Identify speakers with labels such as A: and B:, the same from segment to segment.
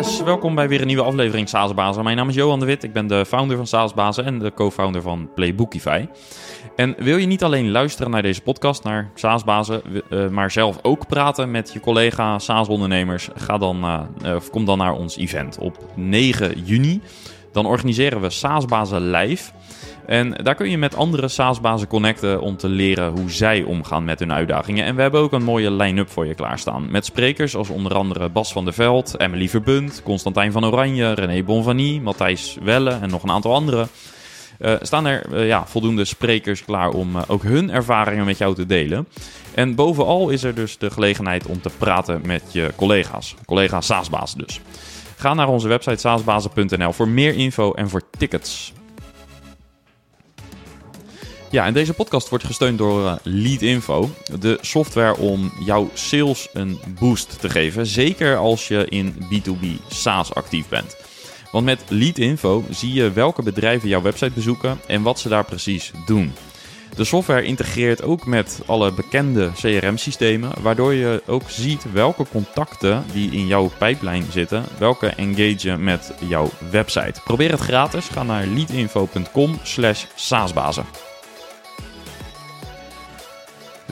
A: Welkom bij weer een nieuwe aflevering Salesbazen. Mijn naam is Johan de Wit, ik ben de founder van Salesbazen en de co-founder van Playbookify. En wil je niet alleen luisteren naar deze podcast, naar Salesbazen, uh, maar zelf ook praten met je collega Salesondernemers, ga dan, uh, of kom dan naar ons event op 9 juni. Dan organiseren we Salesbazen live. En daar kun je met andere SaaS-bazen connecten om te leren hoe zij omgaan met hun uitdagingen. En we hebben ook een mooie line-up voor je klaarstaan. Met sprekers als onder andere Bas van der Veld, Emily Verbund, Constantijn van Oranje, René Bonvanie, Matthijs Welle en nog een aantal anderen. Uh, staan er uh, ja, voldoende sprekers klaar om uh, ook hun ervaringen met jou te delen. En bovenal is er dus de gelegenheid om te praten met je collega's. Collega SaaSbazen dus. Ga naar onze website saasbazen.nl voor meer info en voor tickets. Ja, en deze podcast wordt gesteund door uh, Leadinfo, de software om jouw sales een boost te geven. Zeker als je in B2B SaaS actief bent. Want met Leadinfo zie je welke bedrijven jouw website bezoeken en wat ze daar precies doen. De software integreert ook met alle bekende CRM-systemen, waardoor je ook ziet welke contacten die in jouw pipeline zitten, welke engagen met jouw website. Probeer het gratis, ga naar leadinfo.com/saasbazen.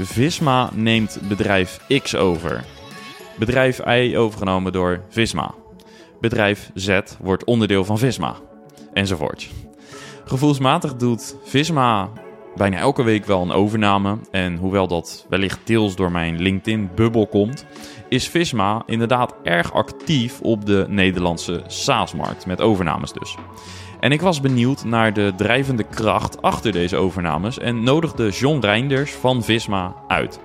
A: Visma neemt bedrijf X over. Bedrijf Y overgenomen door Visma. Bedrijf Z wordt onderdeel van Visma. Enzovoort. Gevoelsmatig doet Visma bijna elke week wel een overname. En hoewel dat wellicht deels door mijn LinkedIn-bubbel komt, is Visma inderdaad erg actief op de Nederlandse SaaS-markt. Met overnames dus. En ik was benieuwd naar de drijvende kracht achter deze overnames en nodigde John Reinders van Visma uit.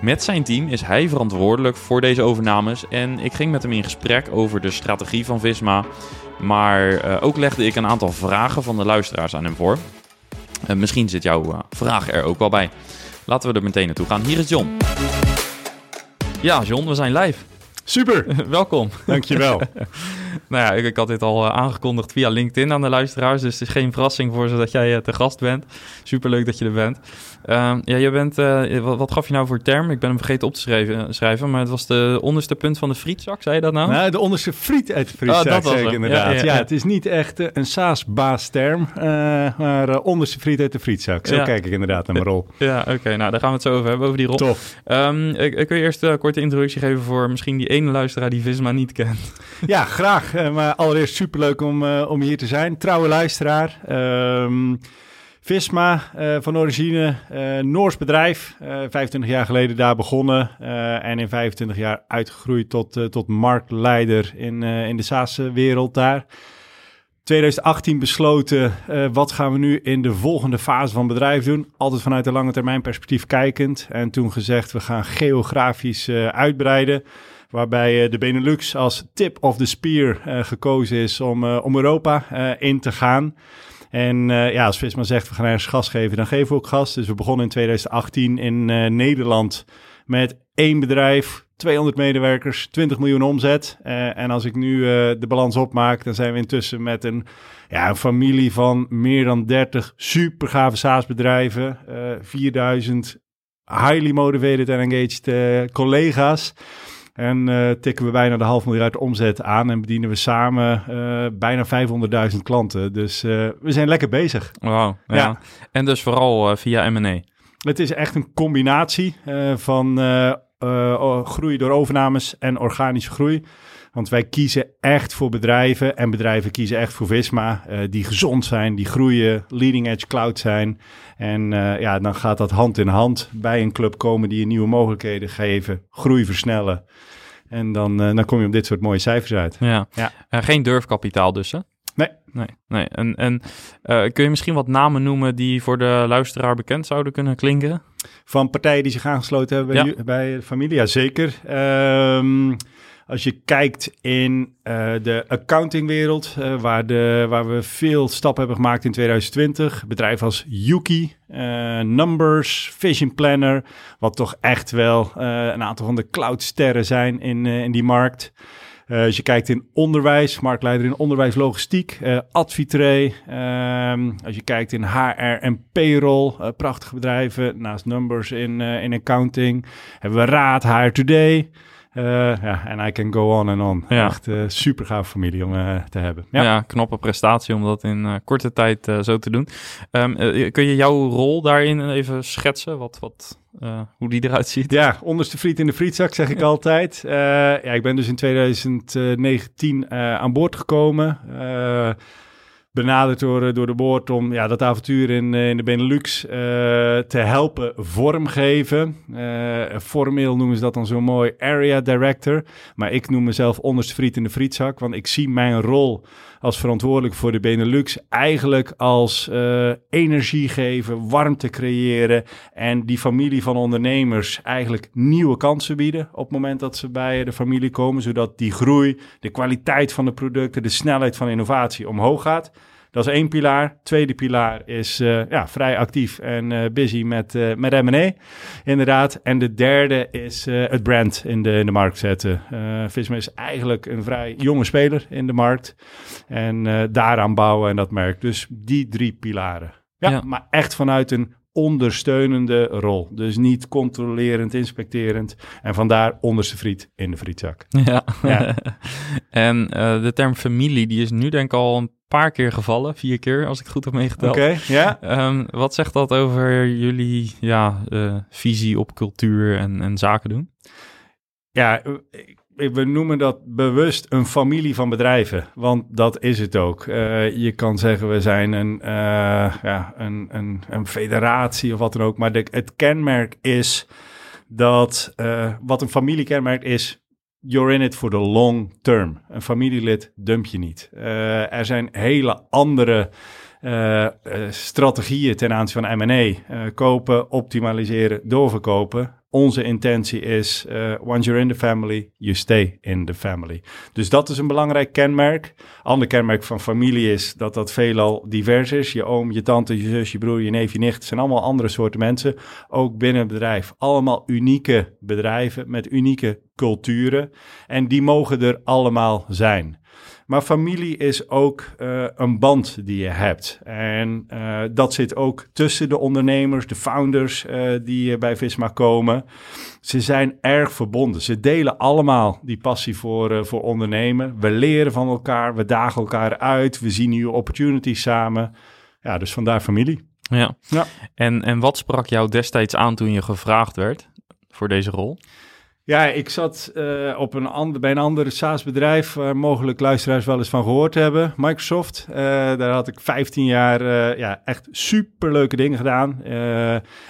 A: Met zijn team is hij verantwoordelijk voor deze overnames en ik ging met hem in gesprek over de strategie van Visma. Maar uh, ook legde ik een aantal vragen van de luisteraars aan hem voor. Uh, misschien zit jouw uh, vraag er ook wel bij. Laten we er meteen naartoe gaan. Hier is John. Ja, John, we zijn live.
B: Super.
A: Welkom.
B: Dankjewel.
A: nou ja, ik, ik, had dit al uh, aangekondigd via LinkedIn aan de luisteraars. Dus het is geen verrassing voor ze dat jij uh, te gast bent. Superleuk dat je er bent. Uh, ja, je bent, uh, wat, wat, gaf je nou voor term? Ik ben hem vergeten op te schrijven, schrijven, maar het was de onderste punt van de frietzak, zei je dat nou?
B: Nou, de onderste friet uit de frietzak, oh, dat was ik inderdaad. Ja, ja, ja, het is niet echt een SaaS-baas-term, maar onderste friet uit de frietzak. Zo kijk ik inderdaad naar mijn rol.
A: Ja, oké. Okay, nou, daar gaan we het zo over hebben, over die rol.
B: Tof.
A: Um, ik, ik, kun je eerst een korte introductie geven voor misschien die ene luisteraar die Visma niet kent?
B: Ja, graag. Maar allereerst superleuk om, om hier te zijn. Trouwe luisteraar. Um, Visma uh, van origine, Noors bedrijf. 25 jaar geleden daar begonnen. en in 25 jaar uitgegroeid tot, tot marktleider in, in de SaaS-wereld daar. 2018 besloten, wat gaan we nu in de volgende fase van bedrijf doen? Altijd vanuit een lange termijn perspectief kijkend. En toen gezegd, we gaan geografisch uitbreiden waarbij de Benelux als tip of the spear gekozen is om, om Europa in te gaan. En ja, als Visma zegt, we gaan ergens gas geven, dan geven we ook gas. Dus we begonnen in 2018 in Nederland met één bedrijf, 200 medewerkers, 20 miljoen omzet. en als ik nu de balans opmaak, dan zijn we intussen met een, ja, een familie van meer dan 30 super gave SaaS-bedrijven, 4000 highly motivated en engaged collega's. En uh, tikken we bijna de half miljard omzet aan en bedienen we samen uh, bijna 500.000 klanten. Dus uh, we zijn lekker bezig.
A: Wauw. Ja. ja. En dus vooral via M&A.
B: Het is echt een combinatie van groei door overnames en organische groei. Want wij kiezen echt voor bedrijven en bedrijven kiezen echt voor Visma uh, die gezond zijn, die groeien, leading edge cloud zijn. En uh, ja, dan gaat dat hand in hand bij een club komen die je nieuwe mogelijkheden geven, groei versnellen. En dan, uh, dan kom je op dit soort mooie cijfers uit.
A: Ja, ja. geen durfkapitaal dus hè?
B: Nee.
A: Nee, nee. En, en kun je misschien wat namen noemen die voor de luisteraar bekend zouden kunnen klinken?
B: Van partijen die zich aangesloten hebben bij, ja. bij familie, ja zeker. Um, als je kijkt in uh, de accountingwereld, uh, waar, de, waar we veel stappen hebben gemaakt in 2020. Bedrijven als Yuki, uh, Numbers, Vision Planner, wat toch echt wel een aantal van de cloudsterren zijn in, in die markt. als je kijkt in onderwijs, marktleider in onderwijs, logistiek, Advitre. Ehm, als je kijkt in HR en payroll, prachtige bedrijven. Naast Numbers in, in accounting hebben we Raad, HR Today. Ja, en I can go on and on.
A: Ja.
B: Echt super gaaf familie om te hebben.
A: Ja. ja, knappe prestatie om dat in korte tijd zo te doen. Um, kun je jouw rol daarin even schetsen? Wat, wat, hoe die eruit ziet?
B: Ja, onderste friet in de frietzak zeg ik altijd. ja, ik ben dus in 2019 aan boord gekomen benaderd door, eh, door de boord om ja, dat avontuur in, eh, in de Benelux uh, te helpen vormgeven. Formeel noemen ze dat dan zo mooi area director. Maar ik noem mezelf onderste friet in de frietzak, want ik zie mijn rol als verantwoordelijk voor de Benelux eigenlijk als energie geven, warmte creëren en die familie van ondernemers eigenlijk nieuwe kansen bieden op het moment dat ze bij de familie komen, zodat die groei, de kwaliteit van de producten, de snelheid van innovatie omhoog gaat. Dat is één pilaar. Tweede pilaar is uh, ja, vrij actief en uh, busy met, uh, met M&A, inderdaad. En de derde is het brand in de, in de markt zetten. Visma is eigenlijk een vrij jonge speler in de markt. En daaraan bouwen en dat merk. Dus die drie pilaren. Ja, ja, maar echt vanuit een ondersteunende rol. Dus niet controlerend, inspecterend. En vandaar onderste friet in de frietzak.
A: Ja. ja. en de term familie, die is nu denk ik al een paar keer gevallen, vier keer als ik goed heb meegeteld.
B: Oké, ja.
A: Ehm, wat zegt dat over jullie ja, uh, visie op cultuur en, en zaken doen?
B: Ja, we noemen dat bewust een familie van bedrijven, want dat is het ook. Uh, je kan zeggen we zijn een, uh, ja, een, een, een, federatie of wat dan ook, maar de, het kenmerk is dat wat een familiekenmerk is, you're in it for the long term. Een familielid dump je niet. Uh, er zijn hele andere uh, strategieën ten aanzien van M&A. kopen, optimaliseren, doorverkopen onze intentie is, uh, once you're in the family, you stay in the family. Dus dat is een belangrijk kenmerk. Ander kenmerk van familie is dat dat veelal divers is. Je oom, je tante, je zus, je broer, je neef, je nicht, zijn allemaal andere soorten mensen. Ook binnen het bedrijf. Allemaal unieke bedrijven met unieke culturen. En die mogen er allemaal zijn. Maar familie is ook uh, een band die je hebt. En uh, dat zit ook tussen de ondernemers, de founders uh, die bij Visma komen. Ze zijn erg verbonden. Ze delen allemaal die passie voor, voor ondernemen. We leren van elkaar, we dagen elkaar uit, we zien nieuwe opportunities samen. Ja, dus vandaar familie.
A: Ja. ja. En, en wat sprak jou destijds aan toen je gevraagd werd voor deze rol?
B: Ja, ik zat uh, op een ander, bij een ander SaaS-bedrijf waar mogelijk luisteraars wel eens van gehoord hebben, Microsoft. Uh, daar had ik 15 jaar uh, ja, echt superleuke dingen gedaan.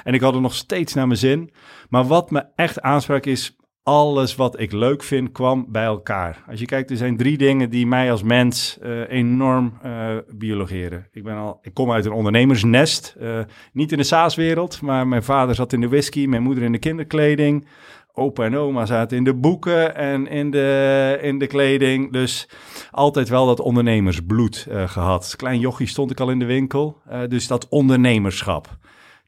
B: en ik had er nog steeds naar mijn zin. Maar wat me echt aansprak is, alles wat ik leuk vind kwam bij elkaar. Als je kijkt, er zijn drie dingen die mij als mens enorm biologeren. Ik, ben al, ik kom uit een ondernemersnest, niet in de SaaS-wereld, maar mijn vader zat in de whisky, mijn moeder in de kinderkleding opa en oma zaten in de boeken en in de, in de kleding. Dus altijd wel dat ondernemersbloed uh, gehad. Klein jochie stond ik al in de winkel. Uh, dus dat ondernemerschap.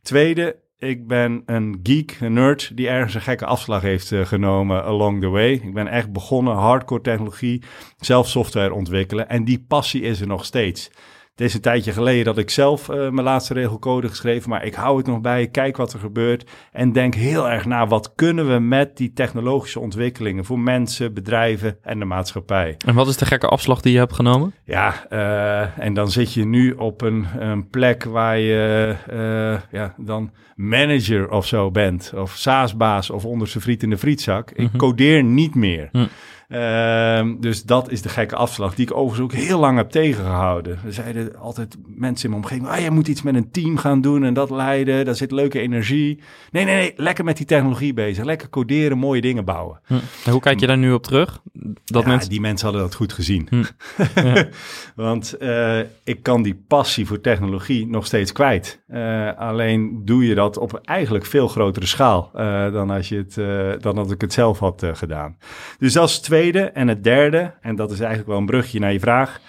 B: Tweede, ik ben een geek, een nerd, die ergens een gekke afslag heeft uh, genomen along the way. Ik ben echt begonnen, hardcore technologie, zelf software ontwikkelen. En die passie is er nog steeds. Het is een tijdje geleden dat ik zelf uh, mijn laatste regelcode geschreven, maar ik hou het nog bij, kijk wat er gebeurt en denk heel erg na wat kunnen we met die technologische ontwikkelingen voor mensen, bedrijven en de maatschappij.
A: En wat is de gekke afslag die je hebt genomen?
B: Ja, uh, en dan zit je nu op een, een plek waar je uh, ja, dan manager of zo bent, of SaaS-baas of onderste friet in de frietzak. Ik mhm. codeer niet meer. Mm. Uh, dus dat is de gekke afslag die ik overigens ook heel lang heb tegengehouden. Er zeiden altijd mensen in mijn omgeving, ah, je moet iets met een team gaan doen en dat leiden, daar zit leuke energie. Nee, nee, nee, lekker met die technologie bezig, lekker coderen, mooie dingen bouwen. Hm.
A: En hoe kijk je daar nu op terug?
B: Dat ja, mensen... die mensen hadden dat goed gezien. Hm. Ja. Want uh, ik kan die passie voor technologie nog steeds kwijt. Uh, alleen doe je dat op eigenlijk veel grotere schaal uh, dan, als je het, dan dat ik het zelf had gedaan. Dus dat is twee en het derde, en dat is eigenlijk wel een brugje naar je vraag.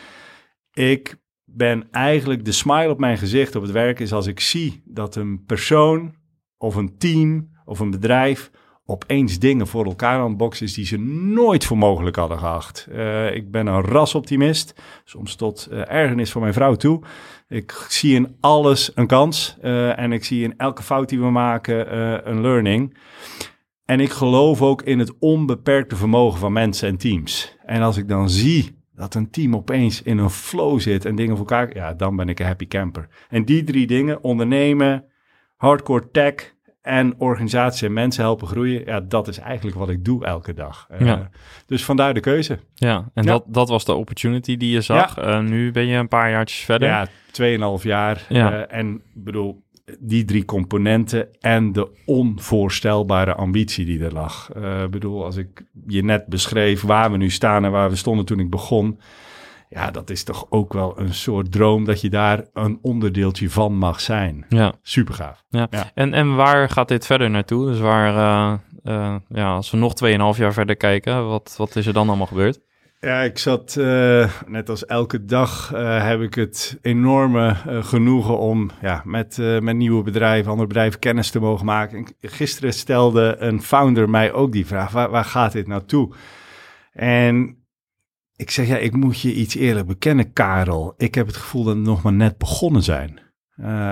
B: Ik ben eigenlijk de smile op mijn gezicht op het werk is als ik zie dat een persoon of een team of een bedrijf opeens dingen voor elkaar aan het is die ze nooit voor mogelijk hadden geacht. Uh, ik ben een rasoptimist, soms tot uh, ergernis voor mijn vrouw toe. Ik zie in alles een kans uh, en ik zie in elke fout die we maken een learning. En ik geloof ook in het onbeperkte vermogen van mensen en teams. En als ik dan zie dat een team opeens in een flow zit en dingen voor elkaar, ja, dan ben ik een happy camper. En die drie dingen, ondernemen, hardcore tech en organisatie en mensen helpen groeien, ja, dat is eigenlijk wat ik doe elke dag. Uh,
A: Ja.
B: Dus vandaar de keuze.
A: Ja, en
B: Ja.
A: Dat, dat was de opportunity die je zag. Eh, nu ben je een paar jaartjes verder.
B: Ja, 2,5 jaar.
A: Ja.
B: Eh, en ik bedoel, die drie componenten en de onvoorstelbare ambitie die er lag. Eh, Ik bedoel, als ik je net beschreef waar we nu staan en waar we stonden toen ik begon. Ja, dat is toch ook wel een soort droom dat je daar een onderdeeltje van mag zijn.
A: ja.
B: Super gaaf.
A: En, en waar gaat dit verder naartoe? Dus waar, eh, eh, ja, als we nog 2,5 jaar verder kijken, wat, wat is er dan allemaal gebeurd?
B: Ja, ik zat, eh, net als elke dag, eh, heb ik het enorme eh, genoegen om ja, met, met nieuwe bedrijven, andere bedrijven kennis te mogen maken. En gisteren stelde een founder mij ook die vraag, waar, waar gaat dit naartoe? En ik zeg, ja, ik moet je iets eerlijk bekennen, Karel. Ik heb het gevoel dat we nog maar net begonnen zijn.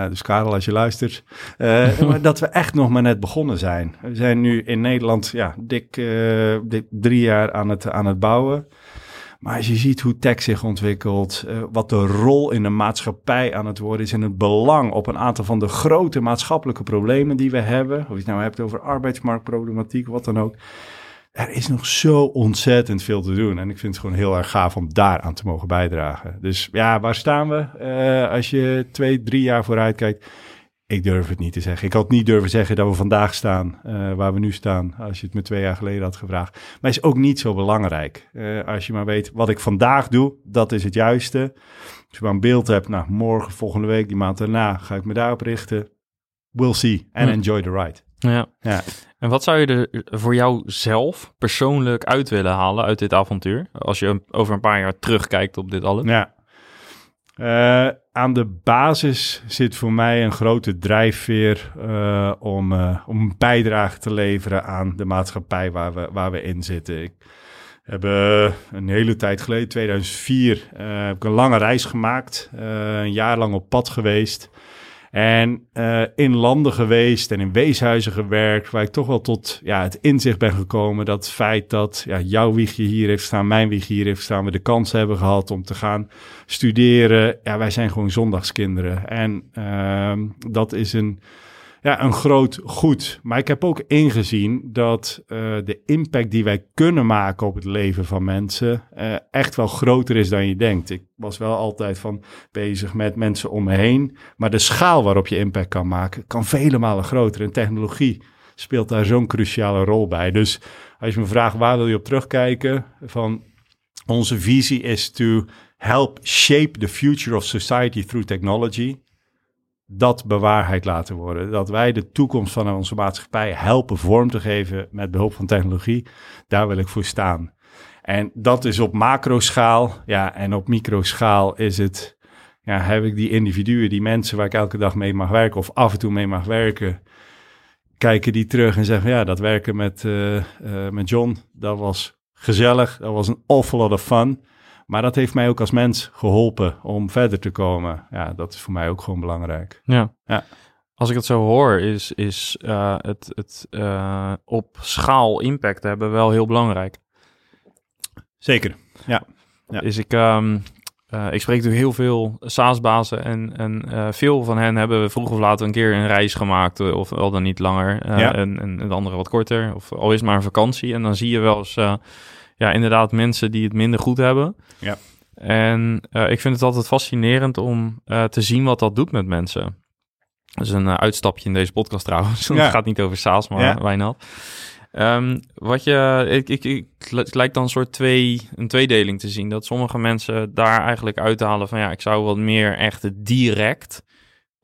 B: Dus Karel, als je luistert, maar dat we echt nog maar net begonnen zijn. We zijn nu in Nederland ja, dik, dik drie jaar aan het, aan het bouwen. Maar als je ziet hoe tech zich ontwikkelt, eh, wat de rol in de maatschappij aan het worden is en het belang op een aantal van de grote maatschappelijke problemen die we hebben, of je het nou hebt over arbeidsmarktproblematiek, wat dan ook. Er is nog zo ontzettend veel te doen. En ik vind het gewoon heel erg gaaf om daar aan te mogen bijdragen. Dus ja, waar staan we? Eh, als je twee, drie jaar vooruit kijkt. Ik durf het niet te zeggen. Ik had niet durven zeggen dat we vandaag staan eh, waar we nu staan. Als je het me twee jaar geleden had gevraagd. Maar is ook niet zo belangrijk. Eh, als je maar weet wat ik vandaag doe, dat is het juiste. Als je maar een beeld hebt, nou morgen, volgende week, die maand daarna ga ik me daarop richten. We'll see. And enjoy the ride.
A: Ja.
B: Ja.
A: En wat zou je er voor jou zelf persoonlijk uit willen halen uit dit avontuur? Als je over een paar jaar terugkijkt op dit alles.
B: Ja. Eh, aan de basis zit voor mij een grote drijfveer eh, om, eh, om een bijdrage te leveren aan de maatschappij waar we, waar we in zitten. Ik heb een hele tijd geleden, 2004, eh, heb ik een lange reis gemaakt. een jaar lang op pad geweest. En eh, in landen geweest en in weeshuizen gewerkt, waar ik toch wel tot ja, het inzicht ben gekomen dat het feit dat ja, jouw wiegje hier heeft staan, mijn wiegje hier heeft staan, we de kans hebben gehad om te gaan studeren. Ja, wij zijn gewoon zondagskinderen. En ehm, dat is een, ja, een groot goed. Maar ik heb ook ingezien dat eh, de impact die wij kunnen maken op het leven van mensen eh, echt wel groter is dan je denkt. Ik was wel altijd van bezig met mensen om me heen. Maar de schaal waarop je impact kan maken, kan vele malen groter. En technologie speelt daar zo'n cruciale rol bij. Dus als je me vraagt waar wil je op terugkijken, van onze visie is to help shape the future of society through technology. Dat bewaarheid laten worden. Dat wij de toekomst van onze maatschappij helpen vorm te geven met behulp van technologie. Daar wil ik voor staan. En dat is op macroschaal. Ja, en op microschaal is het. Ja, heb ik die individuen, die mensen waar ik elke dag mee mag werken of af en toe mee mag werken. Kijken die terug en zeggen: Ja, dat werken met, eh, eh, met John, dat was gezellig. Dat was een awful lot of fun. Maar dat heeft mij ook als mens geholpen om verder te komen. Ja, dat is voor mij ook gewoon belangrijk.
A: Ja.
B: Ja.
A: Als ik het zo hoor, is, is eh, het, het eh, op schaal impact hebben wel heel belangrijk.
B: Zeker. Ja.
A: Is ik, ehm, eh, ik spreek natuurlijk heel veel SaaS-bazen en, en veel van hen hebben vroeg of laat een keer een reis gemaakt, of al dan niet langer,
B: Ja.
A: en, en de andere wat korter, of al is maar een vakantie. En dan zie je wel eens, ja, inderdaad mensen die het minder goed hebben.
B: Ja.
A: En eh, ik vind het altijd fascinerend om eh, te zien wat dat doet met mensen. Dat is een eh, uitstapje in deze podcast trouwens.
B: Ja.
A: Het gaat niet over SaaS, maar
B: Ja.
A: Wijnald. Ehm, wat je, ik, ik, ik, het lijkt dan een soort twee, een tweedeling te zien. Dat sommige mensen daar eigenlijk uithalen van ja, ik zou wat meer echt direct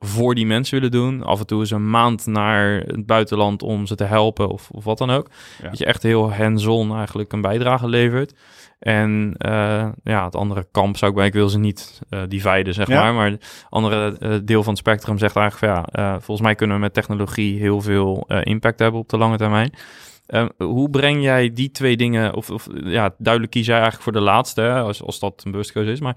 A: voor die mensen willen doen. Af en toe eens een maand naar het buitenland om ze te helpen of, of wat dan ook.
B: Ja.
A: Dat je echt heel hands-on eigenlijk een bijdrage levert. En eh, ja, het andere kamp zou ik bij, ik wil ze niet eh dividen, zeg
B: Ja.
A: maar. Maar het andere eh, deel van het spectrum zegt eigenlijk van ja, volgens mij kunnen we met technologie heel veel impact hebben op de lange termijn. Eh, hoe breng jij die twee dingen, of, of ja, duidelijk kies jij eigenlijk voor de laatste, hè, als, als dat een bewuste keuze is, maar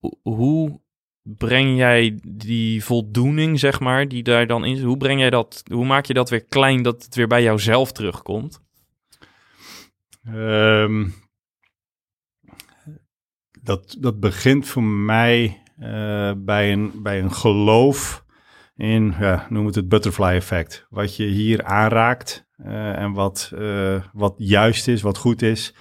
A: ho- hoe breng jij die voldoening, zeg maar, die daar dan in Hoe breng jij dat, hoe maak je dat weer klein dat het weer bij jouzelf terugkomt?
B: Ehm, dat, dat begint voor mij uh, bij, een, bij een geloof in, ja, noem het het butterfly effect. Wat je hier aanraakt uh, en wat, uh, wat juist is, wat goed is,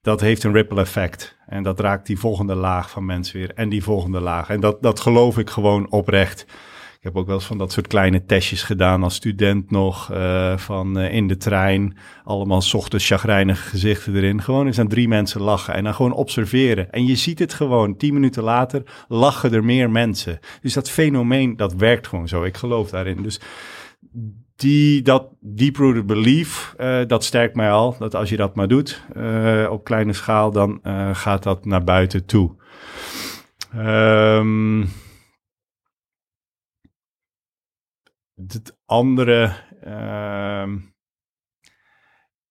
B: dat heeft een ripple effect. En dat raakt die volgende laag van mensen weer en die volgende laag. En dat, dat geloof ik gewoon oprecht. Ik heb ook wel eens van dat soort kleine testjes gedaan als student nog. Uh, van uh, in de trein. Allemaal ochtends chagrijnige gezichten erin. Gewoon eens aan drie mensen lachen. En dan gewoon observeren. En je ziet het gewoon. Tien minuten later lachen er meer mensen. Dus dat fenomeen, dat werkt gewoon zo. Ik geloof daarin. Dus die, dat deep-rooted belief, uh, dat sterkt mij al. Dat als je dat maar doet uh, op kleine schaal, dan uh, gaat dat naar buiten toe. Um, het andere uh,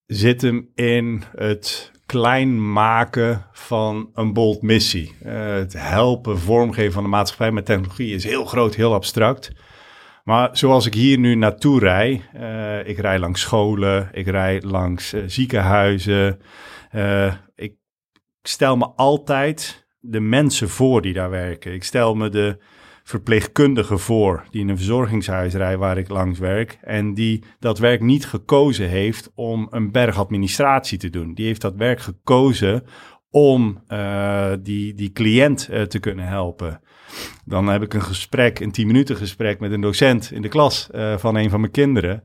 B: zit hem in het klein maken van een bold missie. Het helpen vormgeven van de maatschappij met technologie is heel groot, heel abstract. Maar zoals ik hier nu naartoe rij, uh, ik rij langs scholen, ik rij langs uh, ziekenhuizen. ik stel me altijd de mensen voor die daar werken. Ik stel me de verpleegkundige voor die in een verzorgingshuis rijdt waar ik langs werk en die dat werk niet gekozen heeft om een berg administratie te doen. Die heeft dat werk gekozen om die, die cliënt te kunnen helpen. Dan heb ik een gesprek, een 10 minuten gesprek met een docent in de klas uh, van een van mijn kinderen.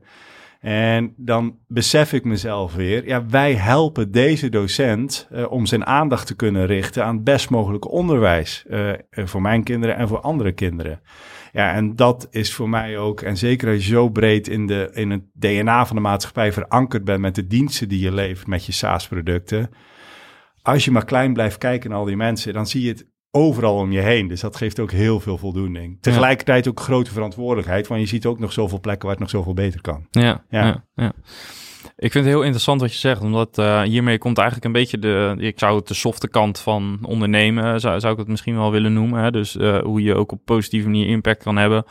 B: En dan besef ik mezelf weer, ja, wij helpen deze docent uh, om zijn aandacht te kunnen richten aan het best mogelijke onderwijs uh, voor mijn kinderen en voor andere kinderen. Ja, en dat is voor mij ook, en zeker als je zo breed in, de, in het DNA van de maatschappij verankerd bent met de diensten die je levert met je SaaS-producten. Als je maar klein blijft kijken naar al die mensen, dan zie je het overal om je heen. Dus dat geeft ook heel veel voldoening. Tegelijkertijd ook grote verantwoordelijkheid, want je ziet ook nog zoveel plekken waar het nog zoveel beter kan.
A: Ja, ja. ja, Ik vind het heel interessant wat je zegt, omdat uh, hiermee komt eigenlijk een beetje de, ik zou het de softe kant van ondernemen, zou, zou ik het misschien wel willen noemen. Hè? Dus uh, hoe je ook op positieve manier impact kan hebben.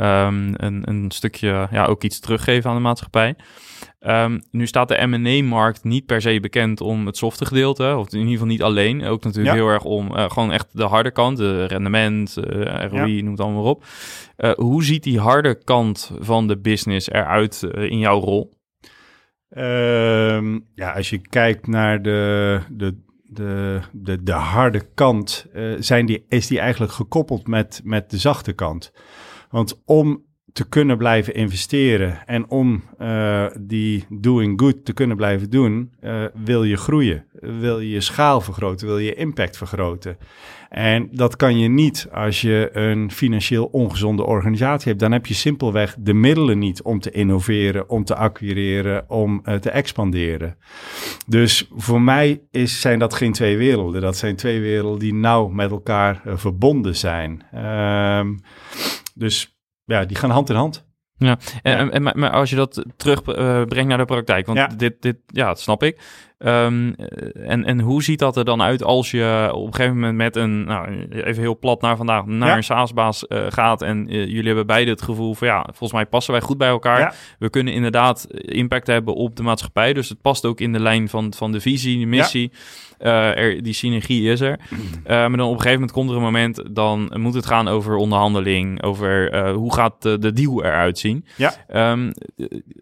A: Um, een, een stukje, ja, ook iets teruggeven aan de maatschappij. Um, nu staat de M&A-markt niet per se bekend om het softe gedeelte, of in ieder geval niet alleen. Ook natuurlijk ja. heel erg om uh, gewoon echt de harde kant, de rendement, uh, ROI, ja. noem het allemaal op. Uh, hoe ziet die harde kant van de business eruit in jouw rol?
B: Um, ja, als je kijkt naar de, de, de, de, de harde kant, zijn die, is die eigenlijk gekoppeld met, met de zachte kant. Want om te kunnen blijven investeren en om uh, die doing good te kunnen blijven doen, uh, wil je groeien. Wil je je schaal vergroten, wil je impact vergroten. En dat kan je niet als je een financieel ongezonde organisatie hebt. Dan heb je simpelweg de middelen niet om te innoveren, om te acquireren, om uh, te expanderen. Dus voor mij is, zijn dat geen twee werelden. Dat zijn twee werelden die nauw met elkaar verbonden zijn. Um, dus ja, die gaan hand in hand.
A: Ja, en, ja. en, maar als je dat terugbrengt uh, naar de praktijk, want ja. dit, dit, ja, dat snap ik. Um, en, en hoe ziet dat er dan uit als je op een gegeven moment met een, nou, even heel plat naar vandaag, naar ja. een SaaS-baas uh, gaat en uh, jullie hebben beide het gevoel van ja, volgens mij passen wij goed bij elkaar. We kunnen inderdaad impact hebben op de maatschappij, dus het past ook in de lijn van, van de visie, de missie. Uh, er, die synergie is er. Uh, maar dan op een gegeven moment komt er een moment, dan moet het gaan over onderhandeling, over uh, hoe gaat de, de deal eruit zien.
B: Ja.
A: Um,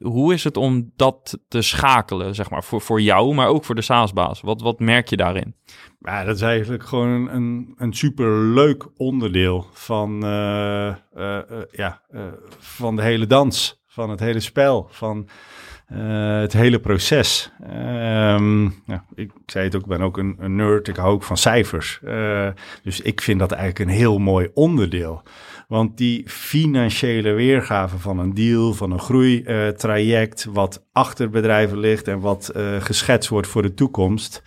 A: hoe is het om dat te schakelen, zeg maar, voor, voor jou, maar ook voor de SaaS-baas? Wat, wat merk je daarin?
B: Ja, dat is eigenlijk gewoon een, een, superleuk onderdeel van, ja, van de hele dans, van het hele spel, van... Het hele proces. Ja, ik zei het ook, ik ben ook een, een nerd. Ik hou ook van cijfers. Dus ik vind dat eigenlijk een heel mooi onderdeel. Want die financiële weergave van een deal, van een groeitraject, uh, wat achter bedrijven ligt en wat geschetst wordt voor de toekomst.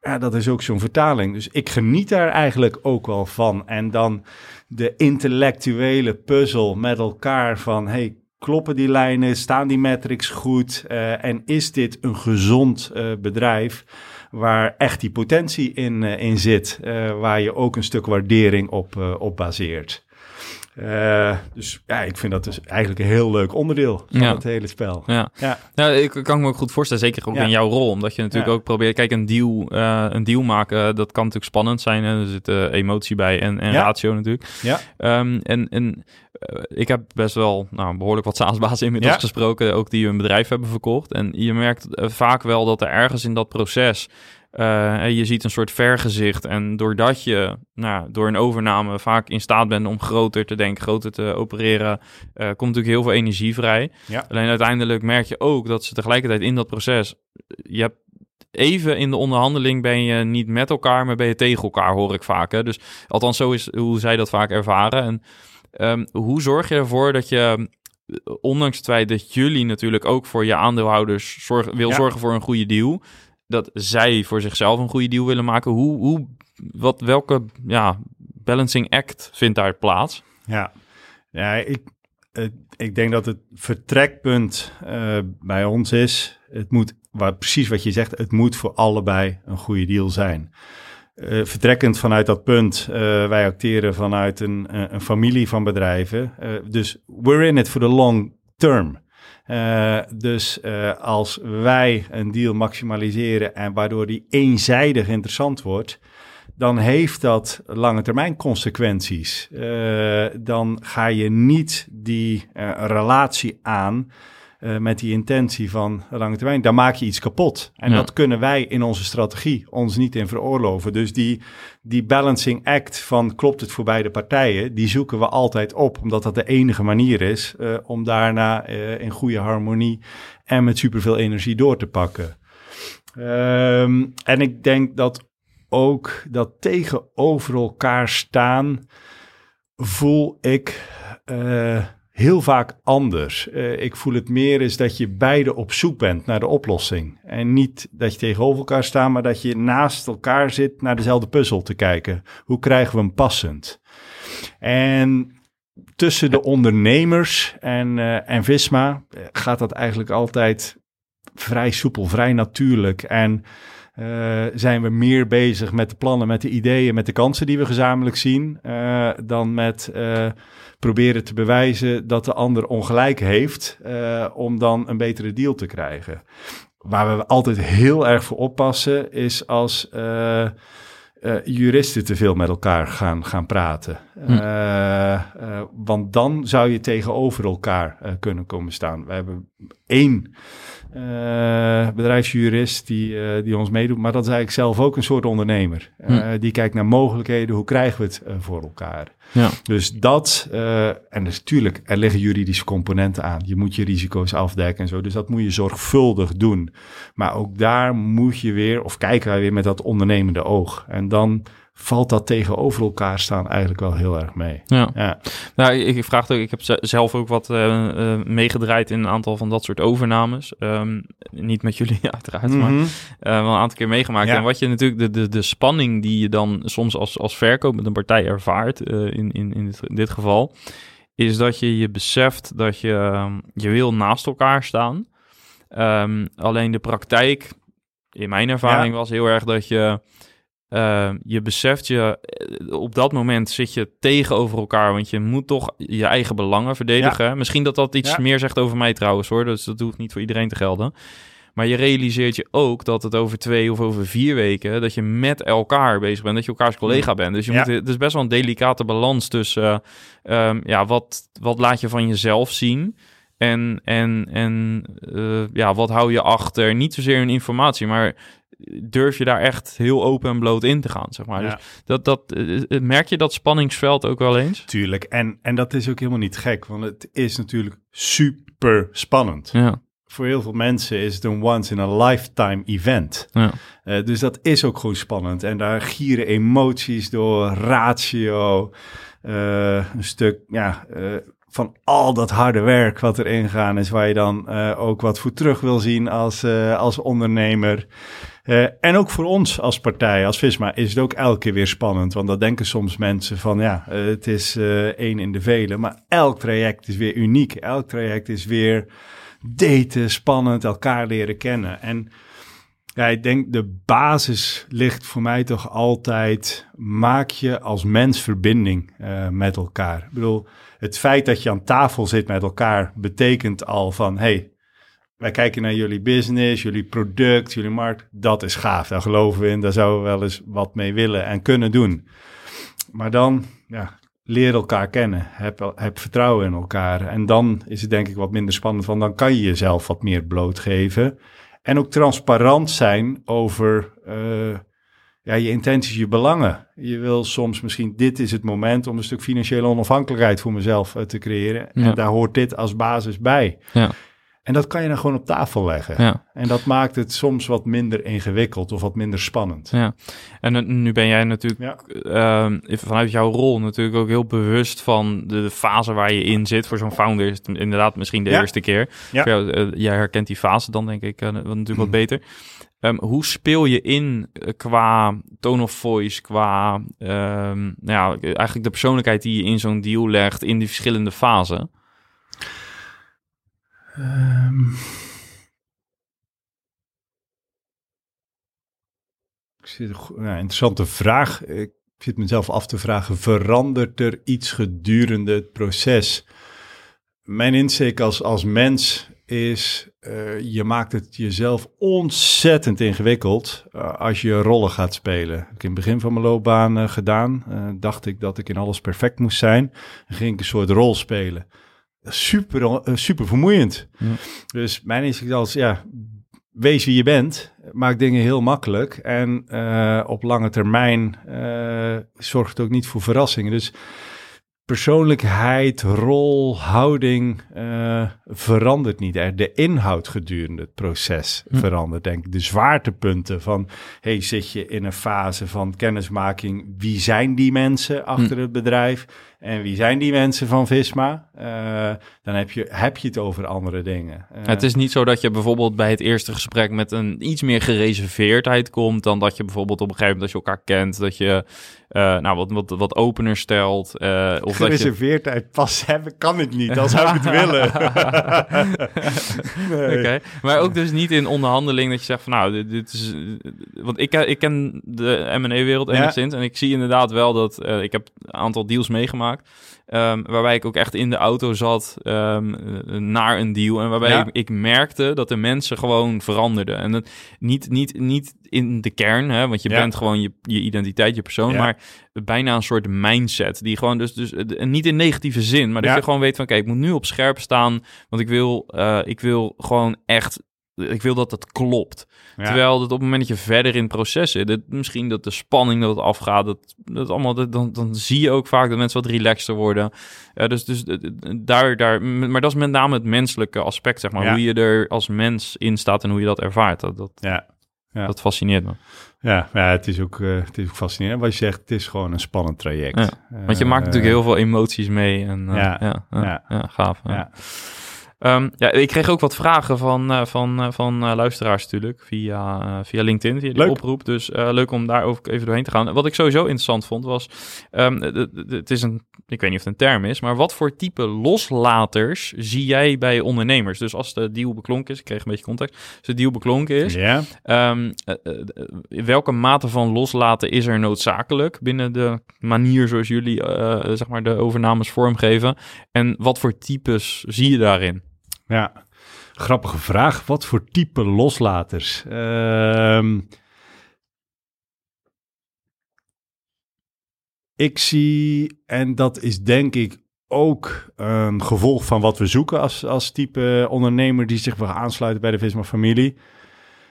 B: Ja, dat is ook zo'n vertaling. Dus ik geniet daar eigenlijk ook wel van. En dan de intellectuele puzzel met elkaar van, hey, kloppen die lijnen, staan die metrics goed uh, en is dit een gezond bedrijf waar echt die potentie in, in zit. waar je ook een stuk waardering op, op baseert. Uh, dus ja, ik vind dat dus eigenlijk een heel leuk onderdeel van het hele spel.
A: Ja. Ja. ik kan me ook goed voorstellen, zeker ook in jouw rol, omdat je natuurlijk ook probeert, kijk, een deal, uh, een deal maken, dat kan natuurlijk spannend zijn. Hè? Er zit uh, emotie bij en, en ratio natuurlijk. Ja. Um, en en ik heb best wel nou, behoorlijk wat SaaS-bazen inmiddels gesproken, ook die een bedrijf hebben verkocht. En je merkt vaak wel dat er ergens in dat proces uh, je ziet een soort vergezicht. En doordat je nou, door een overname vaak in staat bent om groter te denken, groter te opereren, uh, komt natuurlijk heel veel energie vrij. Alleen uiteindelijk merk je ook dat ze tegelijkertijd in dat proces. Je hebt even in de onderhandeling ben je niet met elkaar, maar ben je tegen elkaar, hoor ik vaak. Hè? Dus althans, zo is hoe zij dat vaak ervaren. En um, hoe zorg je ervoor dat je ondanks het feit dat jullie natuurlijk ook voor je aandeelhouders zorg, wil zorgen voor een goede deal, dat zij voor zichzelf een goede deal willen maken. Hoe, hoe, wat, welke ja, balancing act vindt daar plaats?
B: Ja, ja ik, ik denk dat het vertrekpunt uh, bij ons is, het moet, waar, precies wat je zegt, het moet voor allebei een goede deal zijn. Uh, vertrekkend vanuit dat punt, uh, wij acteren vanuit een, een familie van bedrijven. dus we're in it for the long term. Uh, dus uh, als wij een deal maximaliseren en waardoor die eenzijdig interessant wordt, dan heeft dat lange termijn consequenties. Uh, dan ga je niet die relatie aan uh, met die intentie van lange termijn, dan maak je iets kapot. En dat kunnen wij in onze strategie ons niet in veroorloven. Dus die, die balancing act van klopt het voor beide partijen, die zoeken we altijd op, omdat dat de enige manier is uh, om daarna uh, in goede harmonie en met superveel energie door te pakken. Um, en ik denk dat ook dat tegenover elkaar staan, voel ik heel vaak anders. Uh, ik voel het meer is dat je beide op zoek bent naar de oplossing. En niet dat je tegenover elkaar staat, maar dat je naast elkaar zit naar dezelfde puzzel te kijken. Hoe krijgen we hem passend? En tussen de ondernemers en, uh, en Visma eh, gaat dat eigenlijk altijd vrij soepel, vrij natuurlijk. En zijn we meer bezig met de plannen, met de ideeën, met de kansen die we gezamenlijk zien, dan met proberen te bewijzen dat de ander ongelijk heeft, om dan een betere deal te krijgen. Waar we altijd heel erg voor oppassen, is als juristen te veel met elkaar gaan, gaan praten. Hm. want dan zou je tegenover elkaar kunnen komen staan. We hebben één uh, bedrijfsjurist die, uh, die ons meedoet. Maar dat is eigenlijk zelf ook een soort ondernemer. Uh, Die kijkt naar mogelijkheden, hoe krijgen we het voor elkaar? Ja. Dus dat, en dus natuurlijk, er liggen juridische componenten aan. Je moet je risico's afdekken en zo. Dus dat moet je zorgvuldig doen. Maar ook daar moet je weer, of kijken wij weer met dat ondernemende oog. En dan valt dat tegenover elkaar staan eigenlijk wel heel erg mee.
A: Ja. ja. Nou, ik, vraag ook, ik heb zelf ook wat uh, uh, meegedraaid in een aantal van dat soort overnames. Um, niet met jullie uiteraard, maar uh, wel een aantal keer meegemaakt. Ja. En wat je natuurlijk, de, de, de spanning die je dan soms als, als verkoop met een partij ervaart, in, in, in, dit, in dit geval, is dat je je beseft dat je, um, je wil naast elkaar staan. Um, alleen de praktijk, in mijn ervaring, was heel erg dat je uh, je beseft je, eh, op dat moment zit je tegenover elkaar, want je moet toch je eigen belangen verdedigen. Misschien dat dat iets meer zegt over mij trouwens hoor, dus dat hoeft niet voor iedereen te gelden. Maar je realiseert je ook dat het over twee of over vier weken, dat je met elkaar bezig bent, dat je elkaars collega bent. Dus je moet, het is best wel een delicate balans tussen, uh, um, ja, wat, wat laat je van jezelf zien? En, en, en uh, ja, wat hou je achter? Niet zozeer in informatie, maar durf je daar echt heel open en bloot in te gaan, zeg maar. Dus dat, dat, eh, eh, merk je dat spanningsveld ook wel eens?
B: Tuurlijk, en, en dat is ook helemaal niet gek, want het is natuurlijk super spannend. Ja. Voor heel veel mensen is het een once in a lifetime event. Ja. Uh, dus dat is ook gewoon spannend. En daar gieren emoties door, ratio, uh, een stuk, ja, uh, van al dat harde werk wat erin gaan is, waar je dan ook wat voor terug wil zien als, als ondernemer. Uh, en ook voor ons als partij, als Visma, is het ook elke keer weer spannend. Want dat denken soms mensen van, ja, het is één in de vele. Maar elk traject is weer uniek. Elk traject is weer daten, spannend, elkaar leren kennen. En Ja, ik denk de basis ligt voor mij toch altijd, maak je als mens verbinding met elkaar. Ik bedoel, het feit dat je aan tafel zit met elkaar betekent al van, hey, wij kijken naar jullie business, jullie product, jullie markt. Dat is gaaf, daar geloven we in, daar zouden we wel eens wat mee willen en kunnen doen. Maar dan, ja, leer elkaar kennen, heb, heb vertrouwen in elkaar. En dan is het denk ik wat minder spannend, van dan kan je jezelf wat meer blootgeven. En ook transparant zijn over uh, ja, je intenties, je belangen. Je wil soms misschien, dit is het moment om een stuk financiële onafhankelijkheid voor mezelf uh, te creëren. En daar hoort dit als basis bij. Ja. En dat kan je dan gewoon op tafel leggen. Ja. En dat maakt het soms wat minder ingewikkeld of wat minder spannend.
A: Ja. En nu ben jij natuurlijk ja. uh, vanuit jouw rol natuurlijk ook heel bewust van de fase waar je in zit. Voor zo'n founder is het inderdaad misschien de eerste keer. Ja. Jou, uh, jij herkent die fase dan denk ik uh, natuurlijk wat mm. Um, hoe speel je in qua tone of voice, qua um, nou ja, eigenlijk de persoonlijkheid die je in zo'n deal legt in die verschillende fasen? Um,
B: ik zit, nou, interessante vraag. Ik zit mezelf af te vragen: verandert er iets gedurende het proces? Mijn insteek als, als mens is: uh, je maakt het jezelf ontzettend ingewikkeld uh, als je rollen gaat spelen. Ik heb in het begin van mijn loopbaan uh, gedaan. dacht ik dat ik in alles perfect moest zijn. Dan ging ik een soort rol spelen super, eh, super vermoeiend. Ja. Dus mijn inzicht als, ja, wees wie je bent, maak dingen heel makkelijk. En op lange termijn zorgt het ook niet voor verrassingen. Dus persoonlijkheid, rol, houding uh, verandert niet. De inhoud gedurende het proces hm. verandert, denk ik. De zwaartepunten van, hey, zit je in een fase van kennismaking? Wie zijn die mensen achter hm. het bedrijf? En wie zijn die mensen van Visma? Uh, dan heb je, heb je het over andere dingen.
A: Uh, het is niet zo dat je bijvoorbeeld bij het eerste gesprek met een iets meer gereserveerdheid komt dan dat je bijvoorbeeld op een gegeven moment als je elkaar kent, dat je uh, nou, wat, wat, wat opener stelt.
B: of gereserveerdheid dat je... pas hebben kan ik niet, als zou ik het willen.
A: nee. Oké, maar ook dus niet in onderhandeling dat je zegt van nou, dit, dit is... Want ik, ik ken de M&A-wereld enigszins ja. en ik zie inderdaad wel dat... ik heb een aantal deals meegemaakt Um, waarbij ik ook echt in de auto zat um, naar een deal. En waarbij ik, ik, merkte dat de mensen gewoon veranderden. En dat, niet, niet, niet in de kern, hè, want je bent gewoon je, je identiteit, je persoon. Maar bijna een soort mindset. Die gewoon dus, dus niet in negatieve zin. Maar dat je gewoon weet van kijk, ik moet nu op scherp staan. Want ik wil, uh, ik wil gewoon echt ik wil dat het klopt. Terwijl dat op het moment dat je verder in het proces zit, dat, misschien dat de spanning dat het afgaat, dat, dat allemaal, dat, dan, dan zie je ook vaak dat mensen wat relaxter worden. Uh, dus dus daar, daar, maar dat is met name het menselijke aspect, zeg maar. Hoe je er als mens in staat en hoe je dat ervaart. Dat, dat, ja. Ja. dat fascineert me.
B: Ja, ja het, is ook, uh, het is ook fascinerend. Wat je zegt, het is gewoon een spannend traject. Ja.
A: Want je maakt uh, natuurlijk heel veel emoties mee. En, ja, ja, ja, ja, gaaf. Ja. Um, ja, ik kreeg ook wat vragen van, uh, van, uh, van uh, luisteraars natuurlijk via, via LinkedIn, via die leuk. oproep. Dus leuk om daar ook even doorheen te gaan. Wat ik sowieso interessant vond was, um, het is een, ik weet niet of het een term is, maar wat voor type loslaters zie jij bij ondernemers? Dus als de deal beklonken is, ik kreeg een beetje context, als de deal beklonken is, yeah. um, welke mate van loslaten is er noodzakelijk binnen de manier zoals jullie zeg maar de overnames vormgeven? En wat voor types zie je daarin?
B: Ja, grappige vraag. Wat voor type loslaters? Uh, ik zie, en dat is denk ik ook een gevolg van wat we zoeken als, als type ondernemer die zich wil aansluiten bij de Visma-familie.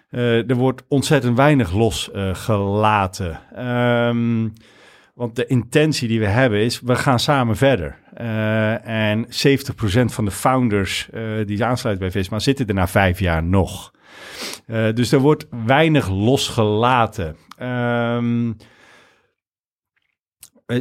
B: Uh, er wordt ontzettend weinig losgelaten. Um, want de intentie die we hebben is, we gaan samen verder. Uh, en 70% van de founders uh, die aansluiten bij Visma zitten er na vijf jaar nog. Uh, dus er wordt weinig losgelaten. Um, eh,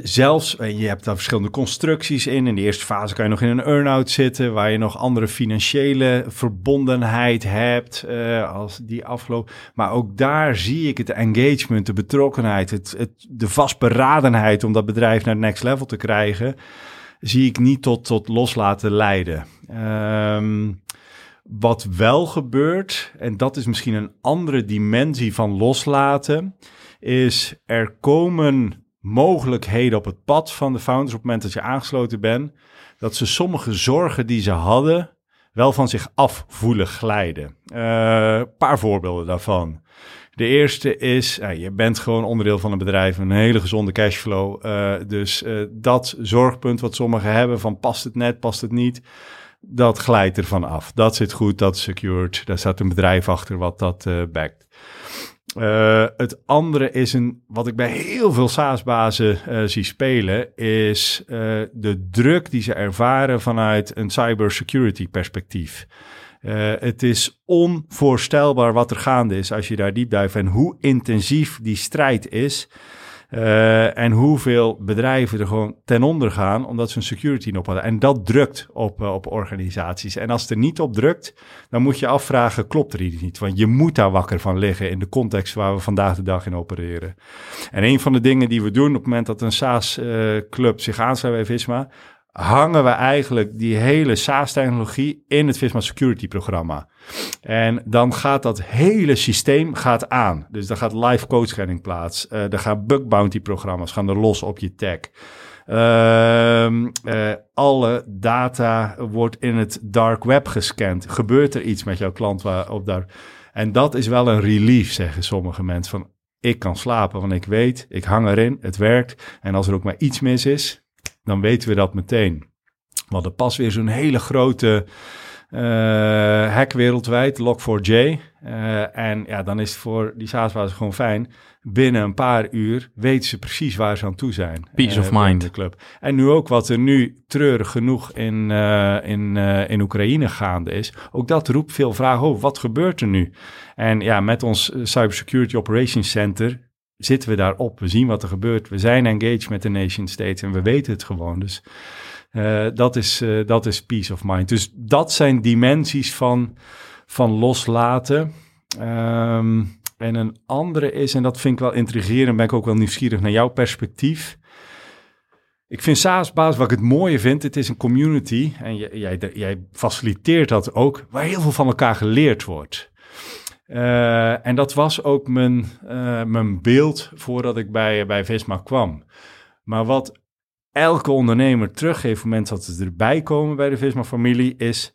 B: zelfs, eh, je hebt daar verschillende constructies in. In de eerste fase kan je nog in een earn-out zitten, waar je nog andere financiële verbondenheid hebt uh, als die afloopt. Maar ook daar zie ik het engagement, de betrokkenheid, het, het, de vastberadenheid om dat bedrijf naar het next level te krijgen, zie ik niet tot, tot loslaten leiden. Um, Wat wel gebeurt, en dat is misschien een andere dimensie van loslaten, is er komen mogelijkheden op het pad van de founders op het moment dat je aangesloten bent, dat ze sommige zorgen die ze hadden wel van zich af voelen glijden. Een paar voorbeelden daarvan. De eerste is, je bent gewoon onderdeel van een bedrijf, een hele gezonde cashflow. Uh, dus dat zorgpunt wat sommigen hebben van past het net, past het niet, dat glijdt ervan af. Dat zit goed, dat is secured. Daar staat een bedrijf achter wat dat backt. Uh, het andere is een, wat ik bij heel veel SaaS-bazen uh, zie spelen, is uh, de druk die ze ervaren vanuit een cybersecurity perspectief. het is onvoorstelbaar wat er gaande is als je daar diep duikt en hoe intensief die strijd is. Uh, en hoeveel bedrijven er gewoon ten onder gaan omdat ze een security op hadden. En dat drukt op, uh, op organisaties. En als het er niet op drukt, dan moet je afvragen, klopt er iets niet? Want je moet daar wakker van liggen in de context waar we vandaag de dag in opereren. En een van de dingen die we doen op het moment dat een SaaS-club uh, zich aansluit bij Visma, hangen we eigenlijk die hele SaaS-technologie in het Visma Security programma. En dan gaat dat hele systeem gaat aan. Dus dan gaat live code scanning plaats. Uh, er gaan bug bounty programma's gaan er los op je tag. Uh, uh, alle data wordt in het dark web gescand. Gebeurt er iets met jouw klant waar, op daar? En dat is wel een relief, zeggen sommige mensen. Van ik kan slapen, want ik weet, ik hang erin, het werkt. En als er ook maar iets mis is, dan weten we dat meteen. We hadden pas weer zo'n hele grote uh, hack wereldwijd, Log4j. Uh, en ja, dan is het voor die saas gewoon fijn. Binnen een paar uur weten ze precies waar ze aan toe zijn.
A: Peace uh, of mind.
B: De club. En nu ook wat er nu treurig genoeg in, in, in Oekraïne gaande is. Ook dat roept veel vragen over. Wat gebeurt er nu? En ja, met ons Cybersecurity Operations Center zitten we daarop. We zien wat er gebeurt. We zijn engaged met de nation states en we weten het gewoon. Dus uh, dat, is, uh, dat is peace of mind. Dus dat zijn dimensies van, van loslaten. Um, en een andere is, en dat vind ik wel intrigerend, ben ik ook wel nieuwsgierig naar jouw perspectief. Ik vind SaaS-baas, wat ik het mooie vind, het is een community. En jij, jij, jij faciliteert dat ook, waar heel veel van elkaar geleerd wordt. Uh, en dat was ook mijn, uh, mijn beeld voordat ik bij, bij Visma kwam. Maar wat elke ondernemer teruggeeft op het moment dat ze erbij komen bij de Visma-familie, is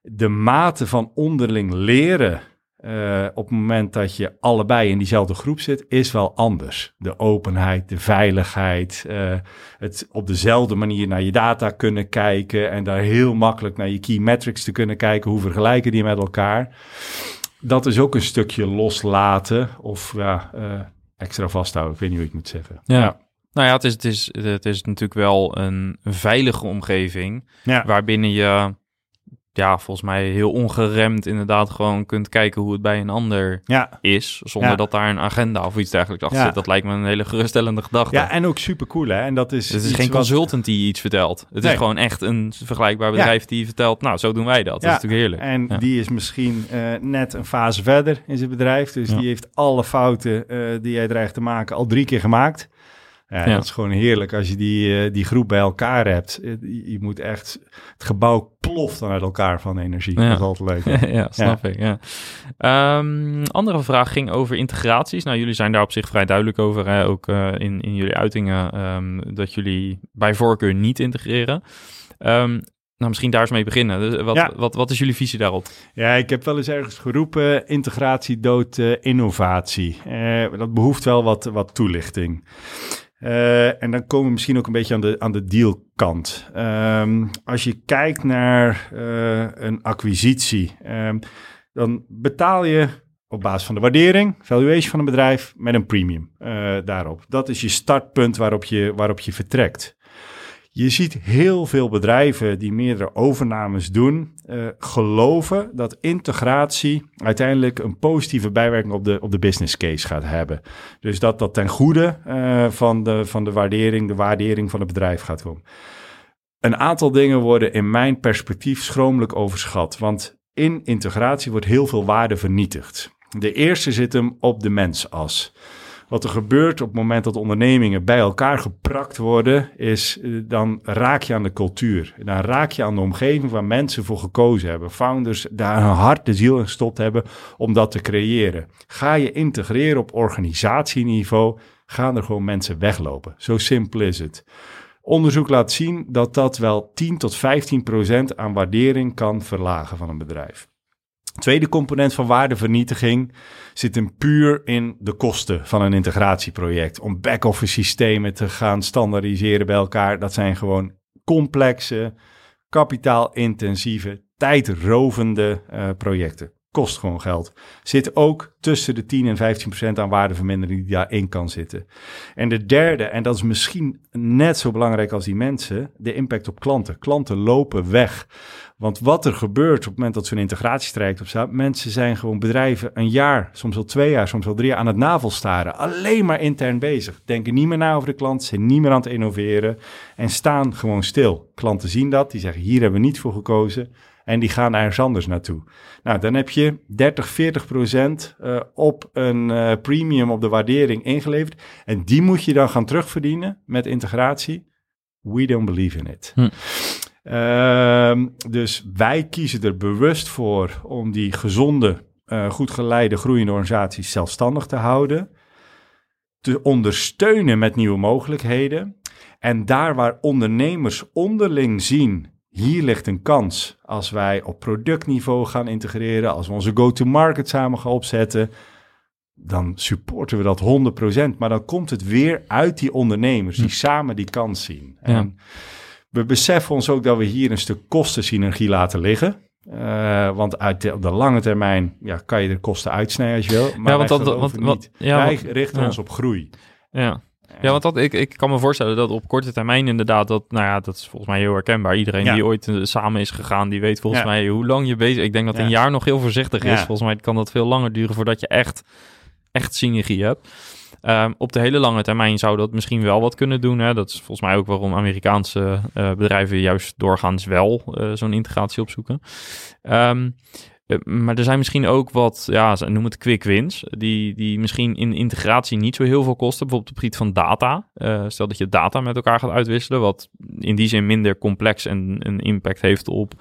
B: de mate van onderling leren uh, op het moment dat je allebei in diezelfde groep zit, is wel anders. De openheid, de veiligheid, het op dezelfde manier naar je data kunnen kijken en daar heel makkelijk naar je key metrics te kunnen kijken. Hoe vergelijken die met elkaar? Dat is ook een stukje loslaten of ja, uh, extra vasthouden. Ik weet niet hoe ik het moet zeggen.
A: Ja. ja. Nou ja, het is, het, is, het is natuurlijk wel een, veilige omgeving. Ja. Waarbinnen je ja, volgens mij heel ongeremd inderdaad gewoon kunt kijken hoe het bij een ander ja. is. Zonder ja. dat daar een agenda of iets dergelijks achter ja. zit. Dat lijkt me een hele geruststellende gedachte.
B: Ja, en ook super cool hè. En dat is,
A: het is geen wat... consultant die iets vertelt. Het nee. is gewoon echt een vergelijkbaar bedrijf die vertelt, nou zo doen wij dat. Dat is natuurlijk heerlijk.
B: En die is misschien uh, net een fase verder in zijn bedrijf. Dus die heeft alle fouten uh, die jij dreigt te maken al drie keer gemaakt. Ja, ja, dat is gewoon heerlijk als je die, uh, die groep bij elkaar hebt. Je, je, moet echt, het gebouw ploft dan uit elkaar van energie. Ja. Dat is altijd leuk.
A: ja, snap ik. Ja. Um, andere vraag ging over integraties. Nou, jullie zijn daar op zich vrij duidelijk over, hè? ook uh, in, in jullie uitingen, um, dat jullie bij voorkeur niet integreren. Um, nou, misschien daar eens mee beginnen. Dus wat, ja. wat, wat is jullie visie daarop?
B: Ja, ik heb wel eens ergens geroepen: integratie dood uh, innovatie. Uh, dat behoeft wel wat, wat toelichting. Uh, en dan komen we misschien ook een beetje aan de, aan de dealkant. Um, als je kijkt naar uh, een acquisitie, um, dan betaal je op basis van de waardering, valuation van een bedrijf, met een premium uh, daarop. Dat is je startpunt waarop je, waarop je vertrekt. Je ziet heel veel bedrijven die meerdere overnames doen, uh, geloven dat integratie uiteindelijk een positieve bijwerking op de, op de business case gaat hebben. Dus dat dat ten goede uh, van, de, van de waardering, de waardering van het bedrijf gaat komen. Een aantal dingen worden in mijn perspectief schromelijk overschat, want in integratie wordt heel veel waarde vernietigd. De eerste zit hem op de mensas. Wat er gebeurt op het moment dat ondernemingen bij elkaar geprakt worden, is uh, dan raak je aan de cultuur. Dan raak je aan de omgeving waar mensen voor gekozen hebben. Founders daar hun hart, de ziel in gestopt hebben om dat te creëren. Ga je integreren op organisatieniveau, gaan er gewoon mensen weglopen. Zo simpel is het. Onderzoek laat zien dat dat wel 10 tot 15 procent aan waardering kan verlagen van een bedrijf. Tweede component van waardevernietiging zit hem puur in de kosten van een integratieproject. Om back-office systemen te gaan standaardiseren bij elkaar. Dat zijn gewoon complexe, kapitaalintensieve, tijdrovende uh, projecten. Kost gewoon geld. Zit ook tussen de 10 en 15 procent aan waardevermindering die daarin kan zitten. En de derde, en dat is misschien net zo belangrijk als die mensen, de impact op klanten. Klanten lopen weg. Want wat er gebeurt op het moment dat zo'n integratietraject op staat, mensen zijn gewoon bedrijven een jaar, soms al twee jaar, soms al drie jaar aan het navelstaren. Alleen maar intern bezig. Denken niet meer na over de klant, zijn niet meer aan het innoveren en staan gewoon stil. Klanten zien dat, die zeggen hier hebben we niet voor gekozen en die gaan ergens anders naartoe. Nou, dan heb je 30, 40 procent uh, op een uh, premium op de waardering ingeleverd. En die moet je dan gaan terugverdienen met integratie. We don't believe in it. Hm. Uh, dus wij kiezen er bewust voor om die gezonde, uh, goed geleide, groeiende organisaties zelfstandig te houden. Te ondersteunen met nieuwe mogelijkheden. En daar waar ondernemers onderling zien hier ligt een kans als wij op productniveau gaan integreren, als we onze go-to-market samen gaan opzetten, dan supporten we dat 100%. Maar dan komt het weer uit die ondernemers die hm. samen die kans zien. En we beseffen ons ook dat we hier een stuk kostensynergie laten liggen. Uh, want uit de, op de lange termijn ja, kan je de kosten uitsnijden als je wil. Maar ja, want dat, wat, ja, wij richten ons op groei.
A: Ja, ja, want dat, ik, ik kan me voorstellen dat op korte termijn inderdaad, dat, nou ja, dat is volgens mij heel herkenbaar. Iedereen die ooit eh, samen is gegaan, die weet volgens mij hoe lang je bezig Ik denk dat een jaar nog heel voorzichtig is. Volgens mij kan dat veel langer duren voordat je echt, echt synergie hebt. Ehm, op de hele lange termijn zou dat misschien wel wat kunnen doen. Hè? Dat is volgens mij ook waarom Amerikaanse uh, bedrijven juist doorgaans wel uh, zo'n integratie opzoeken. Um, eh, maar er zijn misschien ook wat, ja, noem het quick wins, die, die misschien in integratie niet zo heel veel kosten. Bijvoorbeeld op het gebied van data. Stel dat je data met elkaar gaat uitwisselen, wat in die zin minder complex en een impact heeft op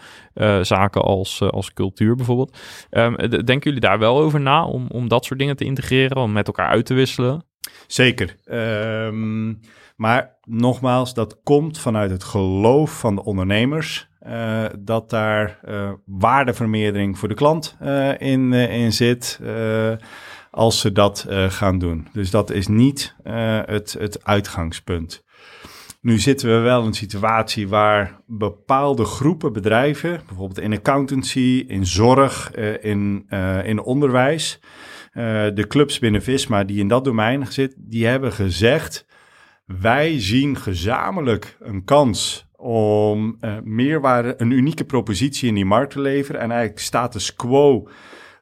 A: zaken als, als cultuur bijvoorbeeld. Um, denken jullie daar wel over na om, om dat soort dingen te integreren, om met elkaar uit te wisselen?
B: Zeker. Um, maar nogmaals, dat komt vanuit het geloof van de ondernemers. Uh, dat daar uh, waardevermeerdering voor de klant uh, in, in zit als ze dat gaan doen. Dus dat is niet het, het uitgangspunt. Nu zitten we wel in een situatie waar bepaalde groepen bedrijven, bijvoorbeeld in accountancy, in zorg, in, in onderwijs, de clubs binnen Visma die in dat domein zitten, die hebben gezegd: wij zien gezamenlijk een kans om uh, meerwaarde, een unieke propositie in die markt te leveren en eigenlijk status quo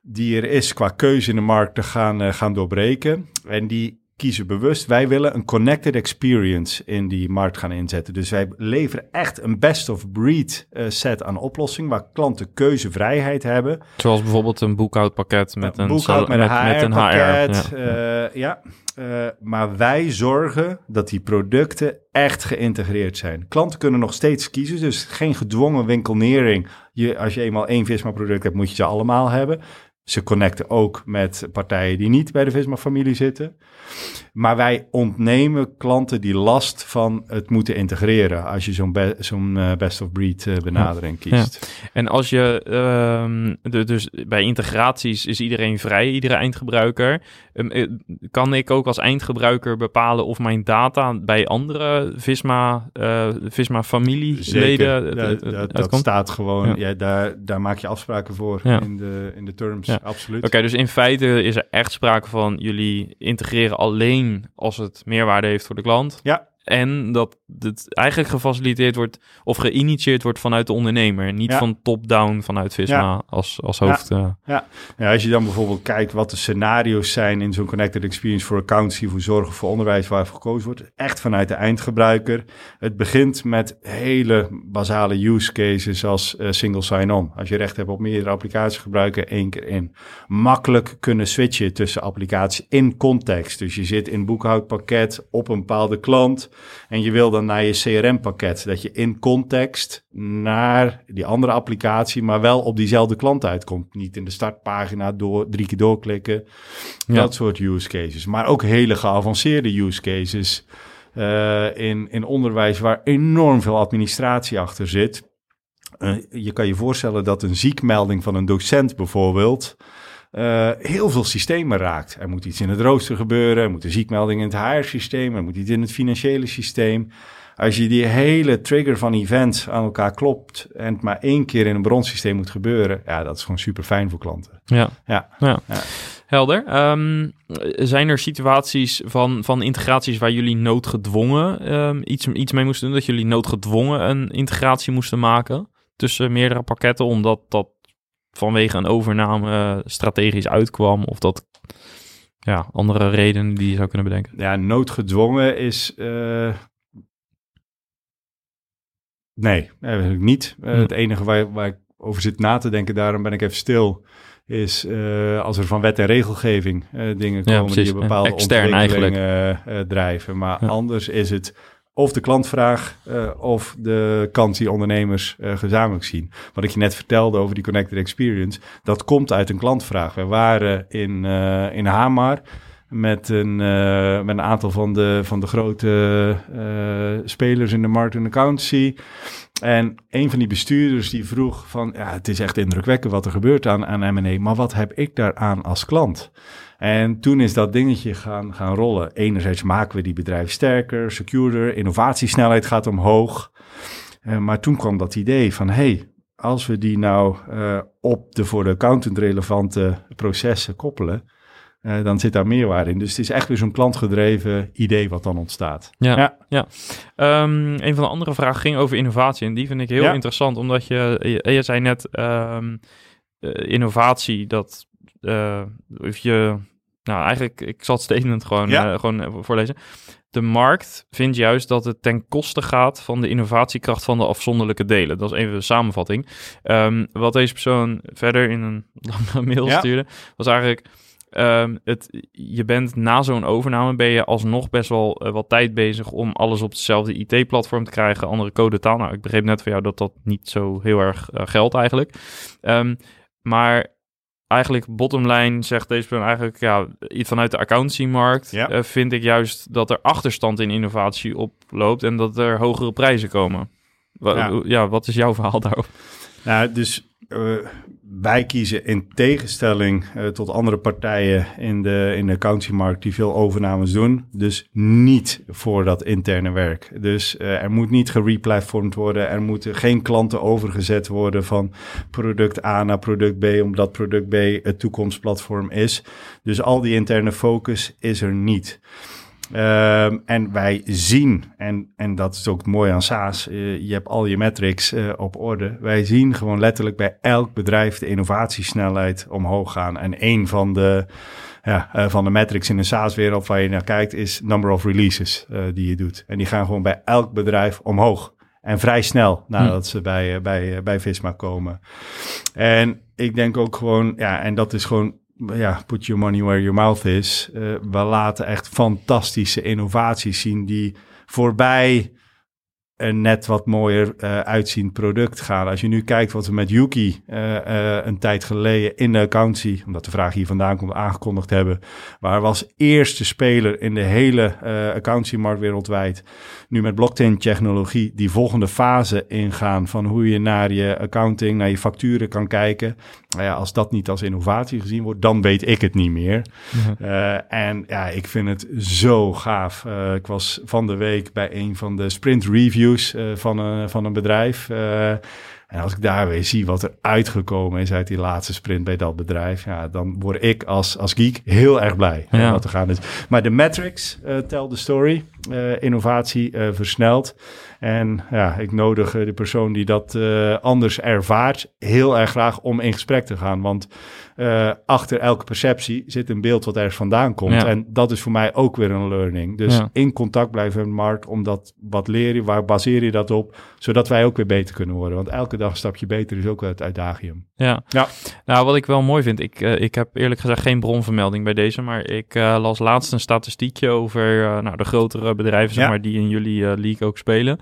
B: die er is qua keuze in de markt te gaan, uh, gaan doorbreken. En die kiezen bewust, wij willen een connected experience in die markt gaan inzetten. Dus wij leveren echt een best of breed uh, set aan oplossingen waar klanten keuzevrijheid hebben.
A: Zoals bijvoorbeeld een boekhoudpakket met een,
B: boekhoud met, met, een HR, met een HR. Ja. ja. Uh, maar wij zorgen dat die producten echt geïntegreerd zijn. Klanten kunnen nog steeds kiezen, dus geen gedwongen winkelnering. Je, als je eenmaal één Visma-product hebt, moet je ze allemaal hebben. Ze connecten ook met partijen die niet bij de Visma-familie zitten. Maar wij ontnemen klanten die last van het moeten integreren als je zo'n zo'n uh, best-of-breed uh, benadering kiest.
A: Ja. En als je, uh, dus bij integraties is iedereen vrij, iedere eindgebruiker. Um, kan ik ook als eindgebruiker bepalen of mijn data bij andere Visma, Visma familieleden...
B: Dat, dat, staat gewoon, ja. ja. daar, daar maak je afspraken voor in, de, in de terms, absoluut.
A: Oké, dus in feite is er echt sprake van jullie integreren alleen als het meerwaarde heeft voor de klant.
B: Ja.
A: En dat het eigenlijk gefaciliteerd wordt of geïnitieerd wordt vanuit de ondernemer. Niet
B: Ja.
A: van top-down vanuit Visma
B: Ja.
A: als, als hoofd. eh.
B: Ja, als je dan bijvoorbeeld kijkt wat de scenario's zijn in zo'n connected experience voor accountancy, voor zorg, voor onderwijs, waarvoor gekozen wordt, echt vanuit de eindgebruiker. Het begint met hele basale use cases als eh, single sign-on. Als je recht hebt op meerdere applicaties gebruiken, één keer in. Makkelijk kunnen switchen tussen applicaties in context. Dus je zit in boekhoudpakket op een bepaalde klant en je wil dan naar je CRM-pakket. Dat je in context naar die andere applicatie, maar wel op diezelfde klant uitkomt. Niet in de startpagina door drie keer doorklikken.
A: Ja.
B: Dat soort use cases. Maar ook hele geavanceerde use cases eh, in, in onderwijs waar enorm veel administratie achter zit. Eh, je kan je voorstellen dat een ziekmelding van een docent bijvoorbeeld eh, heel veel systemen raakt. Er moet iets in het rooster gebeuren, er moet een ziekmelding in het HR-systeem, er moet iets in het financiële systeem. Als je die hele trigger van events aan elkaar klopt en het maar één keer in een bronsysteem moet gebeuren, ja, dat is gewoon super fijn voor klanten.
A: Ja.
B: Ja.
A: ja.
B: Ja.
A: Helder. Ehm, zijn er situaties van, van integraties waar jullie noodgedwongen ehm, iets, iets mee moesten doen? Dat jullie noodgedwongen een integratie moesten maken tussen meerdere pakketten, omdat dat vanwege een overname eh, strategisch uitkwam? Of dat ja, andere redenen die je zou kunnen bedenken?
B: Ja, noodgedwongen is. eh, Nee, eigenlijk niet. Eh,
A: Hm.
B: Het enige waar, waar ik over zit na te denken, daarom ben ik even stil, is als er van wet en regelgeving dingen
A: Ja,
B: komen
A: precies.
B: die een bepaalde
A: Extern
B: ontwikkelingen drijven. Maar
A: Ja.
B: anders is het of de klantvraag eh, of de kant die ondernemers eh, gezamenlijk zien. Wat ik je net vertelde over die connected experience, dat komt uit een klantvraag. We waren in, eh in Hamar met een, met een aantal van de, van de grote spelers in de markt en accountancy. En een van die bestuurders die vroeg van, ja, het is echt indrukwekkend wat er gebeurt aan, aan M&A, maar wat heb ik daaraan als klant? En toen is dat dingetje gaan, gaan rollen. Enerzijds maken we die bedrijven sterker, securer, innovatiesnelheid gaat omhoog. Eh, maar toen kwam dat idee van, hey, als we die nou eh, op de voor de accountant relevante processen koppelen, eh, dan zit daar meerwaarde in. Dus het is echt weer zo'n klantgedreven idee wat dan ontstaat.
A: Ja.
B: Ja.
A: ja. Ehm, een van de andere vragen ging over innovatie. En die vind ik heel
B: Ja.
A: interessant, omdat je, je, je zei net ehm, eh, innovatie, dat eh, of je, nou eigenlijk, ik zal het statement gewoon,
B: Ja.
A: eh, gewoon eh, voorlezen. De markt vindt juist dat het ten koste gaat van de innovatiekracht van de afzonderlijke delen. Dat is even de samenvatting. Ehm, wat deze persoon verder in een lange mail
B: Ja.
A: stuurde, was eigenlijk... ehm, het, je bent na zo'n overname ben je alsnog best wel eh, wat tijd bezig om alles op hetzelfde IT-platform te krijgen, andere codetaal. Nou, ik begreep net van jou dat dat niet zo heel erg eh, geldt eigenlijk. Ehm, maar eigenlijk bottom line zegt deze persoon eigenlijk, ja, iets vanuit de accountancy-markt
B: Ja.
A: eh, vind ik juist dat er achterstand in innovatie oploopt en dat er hogere prijzen komen. Wa-
B: Ja.
A: ja, wat is jouw verhaal daarover?
B: Nou, dus wij kiezen in tegenstelling eh, tot andere partijen in de, in de die veel overnames doen, dus niet voor dat interne werk. Dus eh, er moet niet gereplatformd worden, er moeten geen klanten overgezet worden van product A naar product B, omdat product B het toekomstplatform is. Dus al die interne focus is er niet. Ehm, en wij zien, en, en dat is ook het mooie aan SaaS, eh, je hebt al je metrics eh, op orde. Wij zien gewoon letterlijk bij elk bedrijf de innovatiesnelheid omhoog gaan. En een van de, ja, eh, van de metrics in de SaaS-wereld waar je naar kijkt is number of releases die je doet. En die gaan gewoon bij elk bedrijf omhoog. En vrij snel nadat ze bij, bij, bij Visma komen. En ik denk ook gewoon, ja, en dat is gewoon ja, put your money where your mouth is. Eh, we laten echt fantastische innovaties zien die voorbij een net wat mooier eh, uitziend product gaan. Als je nu kijkt wat we met Yuki eh, eh, een tijd geleden in de accountancy, omdat de vraag hier vandaan komt, aangekondigd hebben, waar was eerste speler in de hele accountancy-markt wereldwijd, nu met blockchain-technologie die volgende fase ingaan van hoe je naar je accounting, naar je facturen kan kijken. Nou ja, als dat niet als innovatie gezien wordt, dan weet ik het niet meer. Uh, en ja, ik vind het zo gaaf. Uh, ik was van de week bij een van de sprint reviews uh, van, een, van een bedrijf. Uh, En als ik daar weer zie wat er uitgekomen is uit die laatste sprint bij dat bedrijf, ja, dan word ik als, als geek heel erg blij
A: Ja.
B: wat er gaan is. Maar de metrics tell the story. Innovatie versnelt. En ja, ik nodig de persoon die dat anders ervaart heel erg graag om in gesprek te gaan. Want uh, achter elke perceptie zit een beeld wat ergens vandaan komt.
A: Ja.
B: En dat is voor mij ook weer een learning. Dus
A: Ja.
B: in contact blijven met de markt, omdat wat leer je, waar baseer je dat op, zodat wij ook weer beter kunnen worden. Want elke dag een stapje beter is ook wel het uitdagium.
A: Ja.
B: Ja.
A: nou wat ik wel mooi vind, ik, eh, ik heb eerlijk gezegd geen bronvermelding bij deze, maar ik eh, las laatst een statistiekje over eh, nou, de grotere bedrijven zeg maar, die in jullie eh, league ook spelen.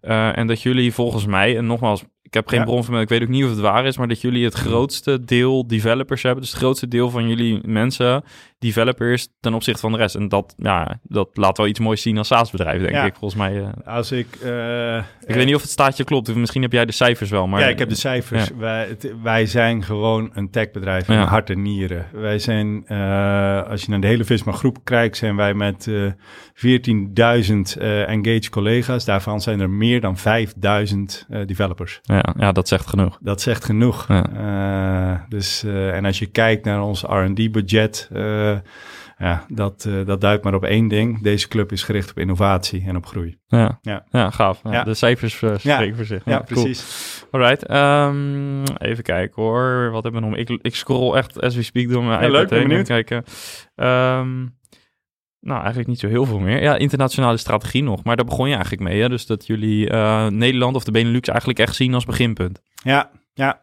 A: Eh, en dat jullie volgens mij, en nogmaals, ik heb geen
B: Ja.
A: bronvermelding, ik weet ook niet of het waar is, maar dat jullie het grootste deel developers hebben. Dus het grootste deel van jullie mensen developers ten opzichte van de rest. En dat, ja, dat laat wel iets moois zien als SaaS-bedrijf, denk
B: Ja.
A: ik. Volgens mij, eh,
B: Als ik... eh,
A: ik weet niet of het staatje klopt. Misschien heb jij de cijfers wel, maar...
B: ja, ik heb de cijfers. Wij, het- wij zijn gewoon een techbedrijf in
A: Ja.
B: hart en nieren. Wij zijn, eh, als je naar de hele Visma groep kijkt, zijn wij met eh 14.000 eh engaged collega's. Daarvan zijn er meer dan 5.000 eh, developers.
A: Ja, ja, dat zegt genoeg.
B: Dat zegt genoeg. Eh, dus, eh, en als je kijkt naar ons R&D-budget, eh, ja, dat, eh, dat duidt maar op één ding. Deze club is gericht op innovatie en op groei.
A: Ja, ja.
B: Ja.
A: gaaf. Ja. De cijfers eh, spreken voor zich.
B: Ja,
A: cool.
B: precies.
A: Alright, ehm, even kijken hoor. Wat hebben we nog? Ik, ik scroll echt as we speak door mijn iPad
B: leuk, ben
A: heen.
B: benieuwd.
A: Kijken. Ehm, nou, eigenlijk niet zo heel veel meer. Ja, internationale strategie nog. Maar daar begon je eigenlijk mee. Hè? Dus dat jullie eh, Nederland of de Benelux eigenlijk echt zien als beginpunt.
B: Ja, ja.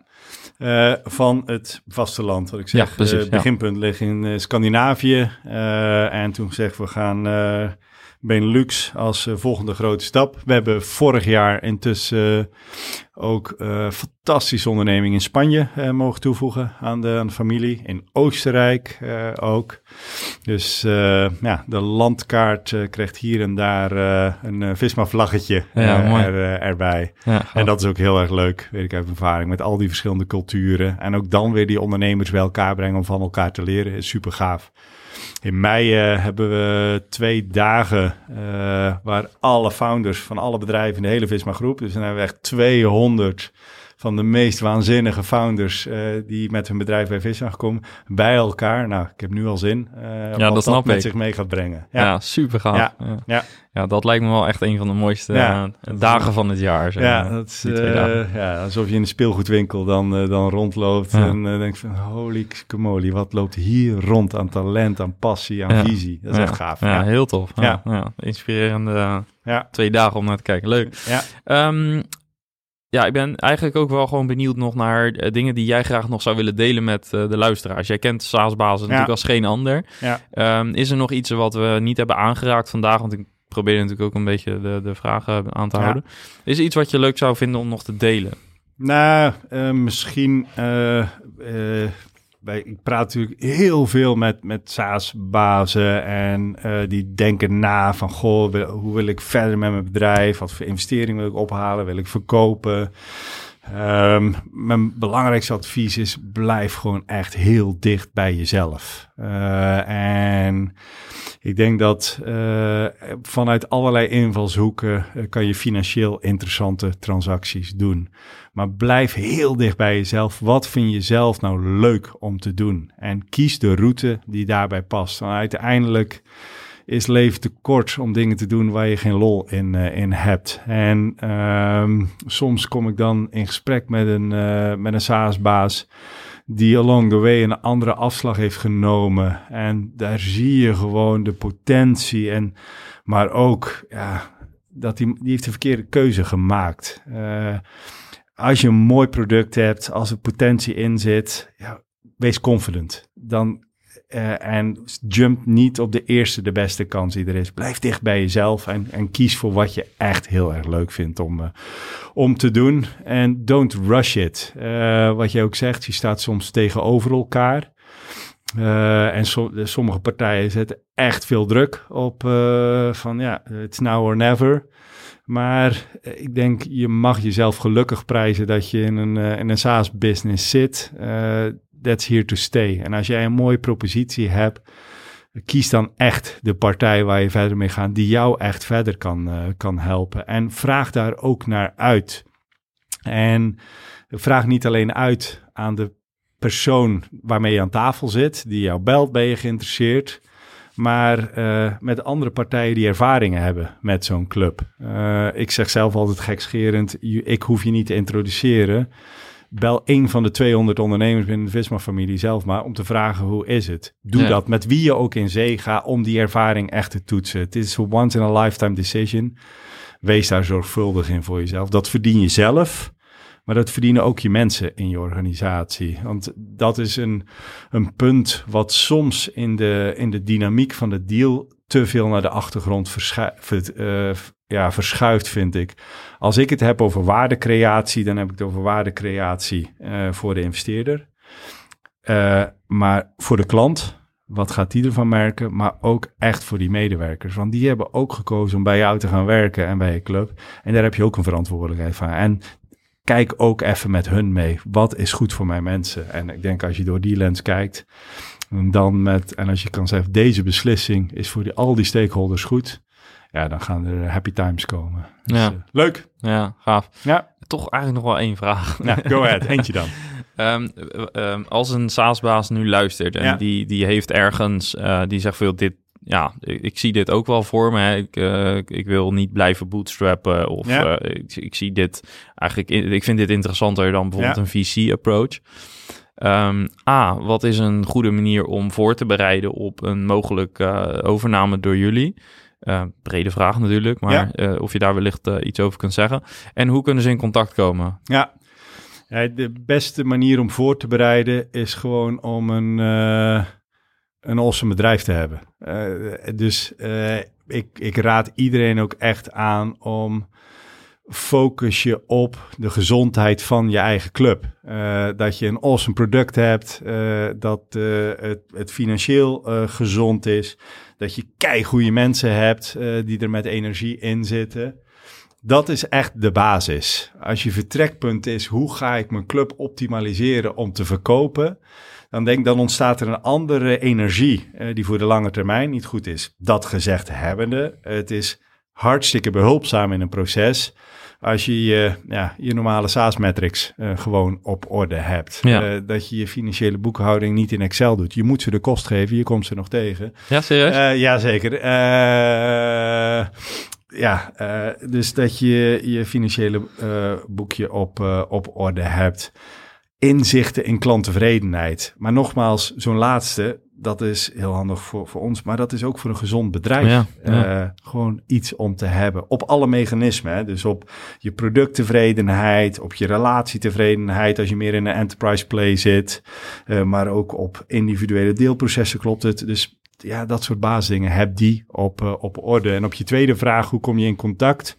B: Eh, van het vasteland, wat ik zeg.
A: Ja, precies,
B: Eh,
A: ja.
B: Het beginpunt ligt in eh, Scandinavië. En toen gezegd, we gaan Benelux als eh, volgende grote stap. We hebben vorig jaar intussen eh, ook eh fantastische onderneming in Spanje mogen toevoegen aan de, aan de familie. In Oostenrijk ook. Dus ja, de landkaart krijgt hier en daar een Visma-vlaggetje
A: Ja,
B: er, erbij.
A: Ja,
B: En dat is ook heel erg leuk, weet ik uit ervaring, met al die verschillende culturen. En ook dan weer die ondernemers bij elkaar brengen om van elkaar te leren, is super gaaf. In mei eh, hebben we twee dagen eh, waar alle founders van alle bedrijven in de hele Visma groep, dus dan hebben we echt 200 van de meest waanzinnige founders eh, die met hun bedrijf bij Visma gekomen, bij elkaar. Nou, ik heb nu al zin
A: dat
B: wat
A: snap
B: dat met
A: ik.
B: zich mee gaat brengen.
A: ja. super gaaf. Ja.
B: Ja.
A: Ja.
B: Ja.
A: dat lijkt me wel echt een van de mooiste
B: Ja.
A: eh, dagen van het jaar. zeg
B: Ja, dat is ja, alsof je in een speelgoedwinkel dan, dan rondloopt
A: Ja.
B: en uh, denkt van holy moly, wat loopt hier rond aan talent, aan passie, aan
A: Ja.
B: visie. Dat is
A: Ja.
B: echt gaaf.
A: Ja,
B: Ja,
A: heel tof. Ja.
B: Ja.
A: Ja. Inspirerende
B: ja.
A: twee dagen om naar te kijken. Leuk.
B: ja.
A: Ehm, ja, ik ben eigenlijk ook wel gewoon benieuwd nog naar eh, dingen die jij graag nog zou willen delen met eh, de luisteraars. Jij kent de SaaS-basis natuurlijk als geen ander.
B: Ja.
A: Ehm, is er nog iets wat we niet hebben aangeraakt vandaag? Want ik probeer natuurlijk ook een beetje de, de vragen aan te
B: Ja.
A: houden. Is er iets wat je leuk zou vinden om nog te delen?
B: Nou, eh, misschien. Ik praat natuurlijk heel veel met, met SaaS-bazen en eh, die denken na van, goh, hoe wil ik verder met mijn bedrijf? Wat voor investeringen wil ik ophalen? Wil ik verkopen? Ehm, mijn belangrijkste advies is, blijf gewoon echt heel dicht bij jezelf. Eh, en ik denk dat eh, vanuit allerlei invalshoeken kan je financieel interessante transacties doen. Maar blijf heel dicht bij jezelf. Wat vind je zelf nou leuk om te doen? En kies de route die daarbij past. Want uiteindelijk is leven te kort om dingen te doen waar je geen lol in, eh, in hebt. En ehm, soms kom ik dan in gesprek met een, eh, met een SaaS-baas die along the way een andere afslag heeft genomen. En daar zie je gewoon de potentie en maar ook ja, dat die, die heeft de verkeerde keuze gemaakt. Eh, als je een mooi product hebt, als er potentie in zit, ja, wees confident. Dan eh, en jump niet op de eerste de beste kans die er is. Blijf dicht bij jezelf en, en kies voor wat je echt heel erg leuk vindt om, eh, om te doen. En don't rush it. Eh, wat je ook zegt, je staat soms tegenover elkaar. En sommige partijen zetten echt veel druk op van ja, it's now or never. Maar eh, ik denk, je mag jezelf gelukkig prijzen dat je in een, eh, in een SaaS-business zit. Eh, that's here to stay. En als jij een mooie propositie hebt, kies dan echt de partij waar je verder mee gaat, die jou echt verder kan, kan helpen. En vraag daar ook naar uit. En vraag niet alleen uit aan de persoon waarmee je aan tafel zit, die jou belt, ben je geïnteresseerd, maar uh, met andere partijen die ervaringen hebben met zo'n club. Uh, ik zeg zelf altijd gekscherend, ik hoef je niet te introduceren. Bel één van de 200 ondernemers binnen de Visma-familie zelf maar om te vragen hoe is het. Doe dat met wie je ook in zee gaat om die ervaring echt te toetsen. Het is een once in a lifetime decision. Wees daar zorgvuldig in voor jezelf. Dat verdien je zelf. Maar dat verdienen ook je mensen in je organisatie. Want dat is een, een punt wat soms in de, in de dynamiek van de deal te veel naar de achtergrond verschuift, uh, ja, verschuift, vind ik. Als ik het heb over waardecreatie, dan heb ik het over waardecreatie uh, voor de investeerder. Uh, maar voor de klant, wat gaat die ervan merken? Maar ook echt voor die medewerkers. Want die hebben ook gekozen om bij jou te gaan werken en bij je club. En daar heb je ook een verantwoordelijkheid van. En kijk ook even met hun mee. Wat is goed voor mijn mensen? En ik denk als je door die lens kijkt, dan met, en als je kan zeggen, deze beslissing is voor die, al die stakeholders goed. Ja, dan gaan er happy times komen. Dus,
A: ja.
B: Uh, leuk.
A: Ja, gaaf.
B: Ja.
A: Toch eigenlijk nog wel één vraag.
B: Nou, go ahead. Eentje dan.
A: Um, um, als een SaaS-baas nu luistert en
B: Ja.
A: die, die heeft ergens, uh, die zegt veel dit, ja, ik, ik zie dit ook wel voor me. Hè. Ik, uh, ik wil niet blijven bootstrappen of
B: Ja.
A: uh, ik, ik zie dit eigenlijk, ik vind dit interessanter dan bijvoorbeeld
B: Ja.
A: een VC-approach. Um, A, wat is een goede manier om voor te bereiden op een mogelijke uh, overname door jullie? Brede vraag natuurlijk, maar
B: Ja.
A: of je daar wellicht iets over kunt zeggen. En hoe kunnen ze in contact komen?
B: Ja. ja, de beste manier om voor te bereiden is gewoon om een, een awesome bedrijf te hebben. Uh, dus uh, ik, ik raad iedereen ook echt aan om focus je op de gezondheid van je eigen club. Uh, dat je een awesome product hebt, dat het, het, financieel gezond is, dat je kei goede mensen hebt die er met energie in zitten. Dat is echt de basis. Als je vertrekpunt is, hoe ga ik mijn club optimaliseren om te verkopen? Dan denk dan ontstaat er een andere energie die voor de lange termijn niet goed is. Dat gezegd hebbende, het is hartstikke behulpzaam in een proces als je je, ja, je normale SaaS-metrics uh, gewoon op orde hebt.
A: Ja.
B: Uh, dat je je financiële boekhouding niet in Excel doet. Je moet ze de kost geven, je komt ze nog tegen.
A: Ja, serieus?
B: Uh, Jazeker. ja, dus dat je je financiële boekje op, op orde hebt. Inzichten in klanttevredenheid. Maar nogmaals, zo'n laatste, dat is heel handig voor, voor ons, maar dat is ook voor een gezond bedrijf.
A: Ja, ja.
B: Uh, gewoon iets om te hebben. Op alle mechanismen. Hè? Dus op je producttevredenheid, op je relatietevredenheid als je meer in een enterprise play zit. Uh, maar ook op individuele deelprocessen klopt het. Dus ja, dat soort basisdingen. Heb die op, uh, op orde. En op je tweede vraag, hoe kom je in contact?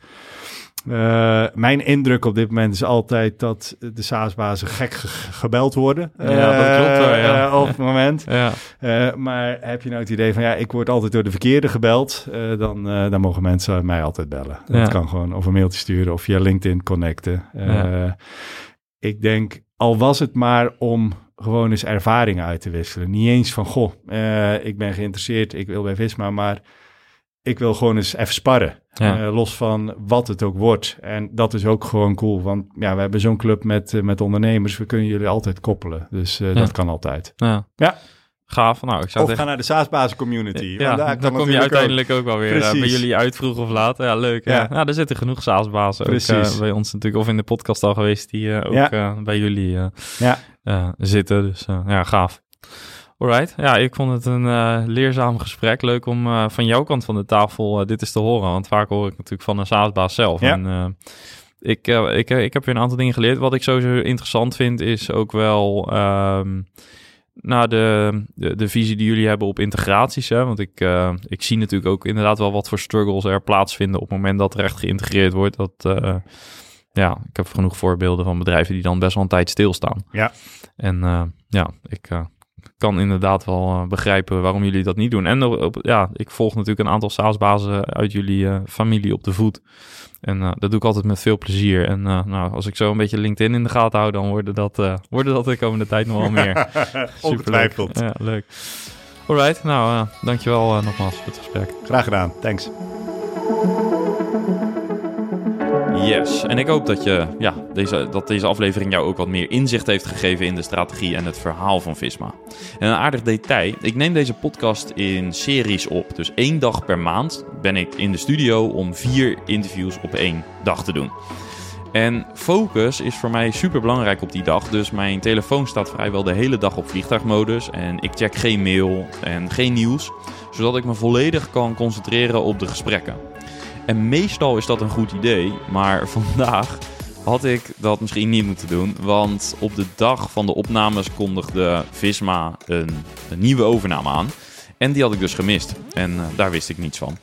B: Uh, mijn indruk op dit moment is altijd dat de SaaS-bazen gek ge gebeld worden.
A: Ja, dat klopt wel, ja.
B: Uh, op het moment.
A: Ja.
B: Maar heb je nou het idee van, ja, ik word altijd door de verkeerde gebeld, dan, dan mogen mensen mij altijd bellen. Dat kan gewoon of een mailtje sturen of via LinkedIn connecten.
A: Ja.
B: Ik denk, al was het maar om gewoon eens ervaringen uit te wisselen. Niet eens van, goh, ik ben geïnteresseerd, ik wil bij Visma, maar ik wil gewoon eens even sparren.
A: Ja.
B: Uh, los van wat het ook wordt. En dat is ook gewoon cool. Want ja, we hebben zo'n club met, uh, met ondernemers. We kunnen jullie altijd koppelen. Dus uh,
A: Ja.
B: dat kan altijd.
A: Ja.
B: Ja.
A: Gaaf. Nou, ik zou
B: Of ga naar de SaaS-basis community.
A: Ja,
B: want daar
A: dan kom je
B: natuurlijk
A: uiteindelijk ook, wel weer uh, bij jullie uit vroeg of laat. Ja, leuk. Ja.
B: Ja.
A: Nou, er zitten genoeg SaaS-bazen ook uh, bij ons natuurlijk. Of in de podcast al geweest die uh, ook
B: Ja.
A: uh, bij jullie uh,
B: Ja.
A: uh, zitten. Dus uh, ja, gaaf. Alright. Ja, ik vond het een uh, leerzaam gesprek. Leuk om uh, van jouw kant van de tafel uh, dit eens te horen. Want vaak hoor ik natuurlijk van een SaaS-baas zelf.
B: Ja.
A: En, ik, ik, ik heb weer een aantal dingen geleerd. Wat ik sowieso interessant vind, is ook wel um, nou, de, de, de, visie die jullie hebben op integraties. Hè? Want ik, ik zie natuurlijk ook inderdaad wel wat voor struggles er plaatsvinden op het moment dat er echt geïntegreerd wordt. Dat, ja, ik heb genoeg voorbeelden van bedrijven die dan best wel een tijd stilstaan.
B: Ja.
A: En uh, ja, ik kan inderdaad wel uh, begrijpen waarom jullie dat niet doen. En op, ja, ik volg natuurlijk een aantal SaaS-bazen uit jullie uh, familie op de voet. En uh, dat doe ik altijd met veel plezier. En nou, als ik zo een beetje LinkedIn in de gaten hou, dan worden dat, worden dat de komende tijd nog wel meer.
B: Ongetwijfeld.
A: Ja, leuk. Alright, nou, dankjewel nogmaals voor het gesprek.
B: Graag gedaan, thanks.
A: Yes, en ik hoop dat, je, ja, deze, dat deze aflevering jou ook wat meer inzicht heeft gegeven in de strategie en het verhaal van Visma. En een aardig detail, ik neem deze podcast in series op. Dus één dag per maand ben ik in de studio om vier interviews op één dag te doen. En focus is voor mij super belangrijk op die dag. Dus mijn telefoon staat vrijwel de hele dag op vliegtuigmodus. En ik check geen mail en geen nieuws. Zodat ik me volledig kan concentreren op de gesprekken. En meestal is dat een goed idee. Maar vandaag had ik dat misschien niet moeten doen. Want op de dag van de opnames kondigde Visma een, een nieuwe overname aan. En die had ik dus gemist. En uh, daar wist ik niets van.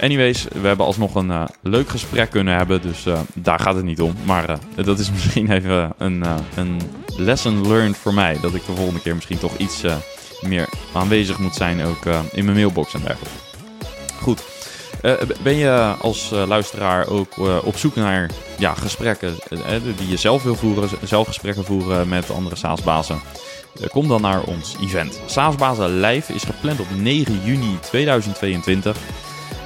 A: Anyways, we hebben alsnog een uh, leuk gesprek kunnen hebben, dus uh, daar gaat het niet om. Maar dat is misschien even een, een lesson learned voor mij. Dat ik de volgende keer misschien toch iets meer aanwezig moet zijn, ook in mijn mailbox en dergelijke. Goed. Ben je als luisteraar ook op zoek naar ja, gesprekken die je zelf wil voeren, zelf gesprekken voeren met andere SaaS-bazen? kom dan naar ons event. SaaS-bazen Live is gepland op 9 juni 2022.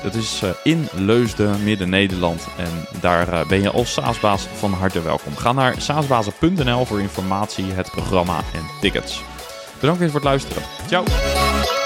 A: Dat is in Leusden, Midden-Nederland. En daar ben je als SaaSbaas van harte welkom. Ga naar saasbazen.nl voor informatie, het programma en tickets. Bedankt weer voor het luisteren. Ciao!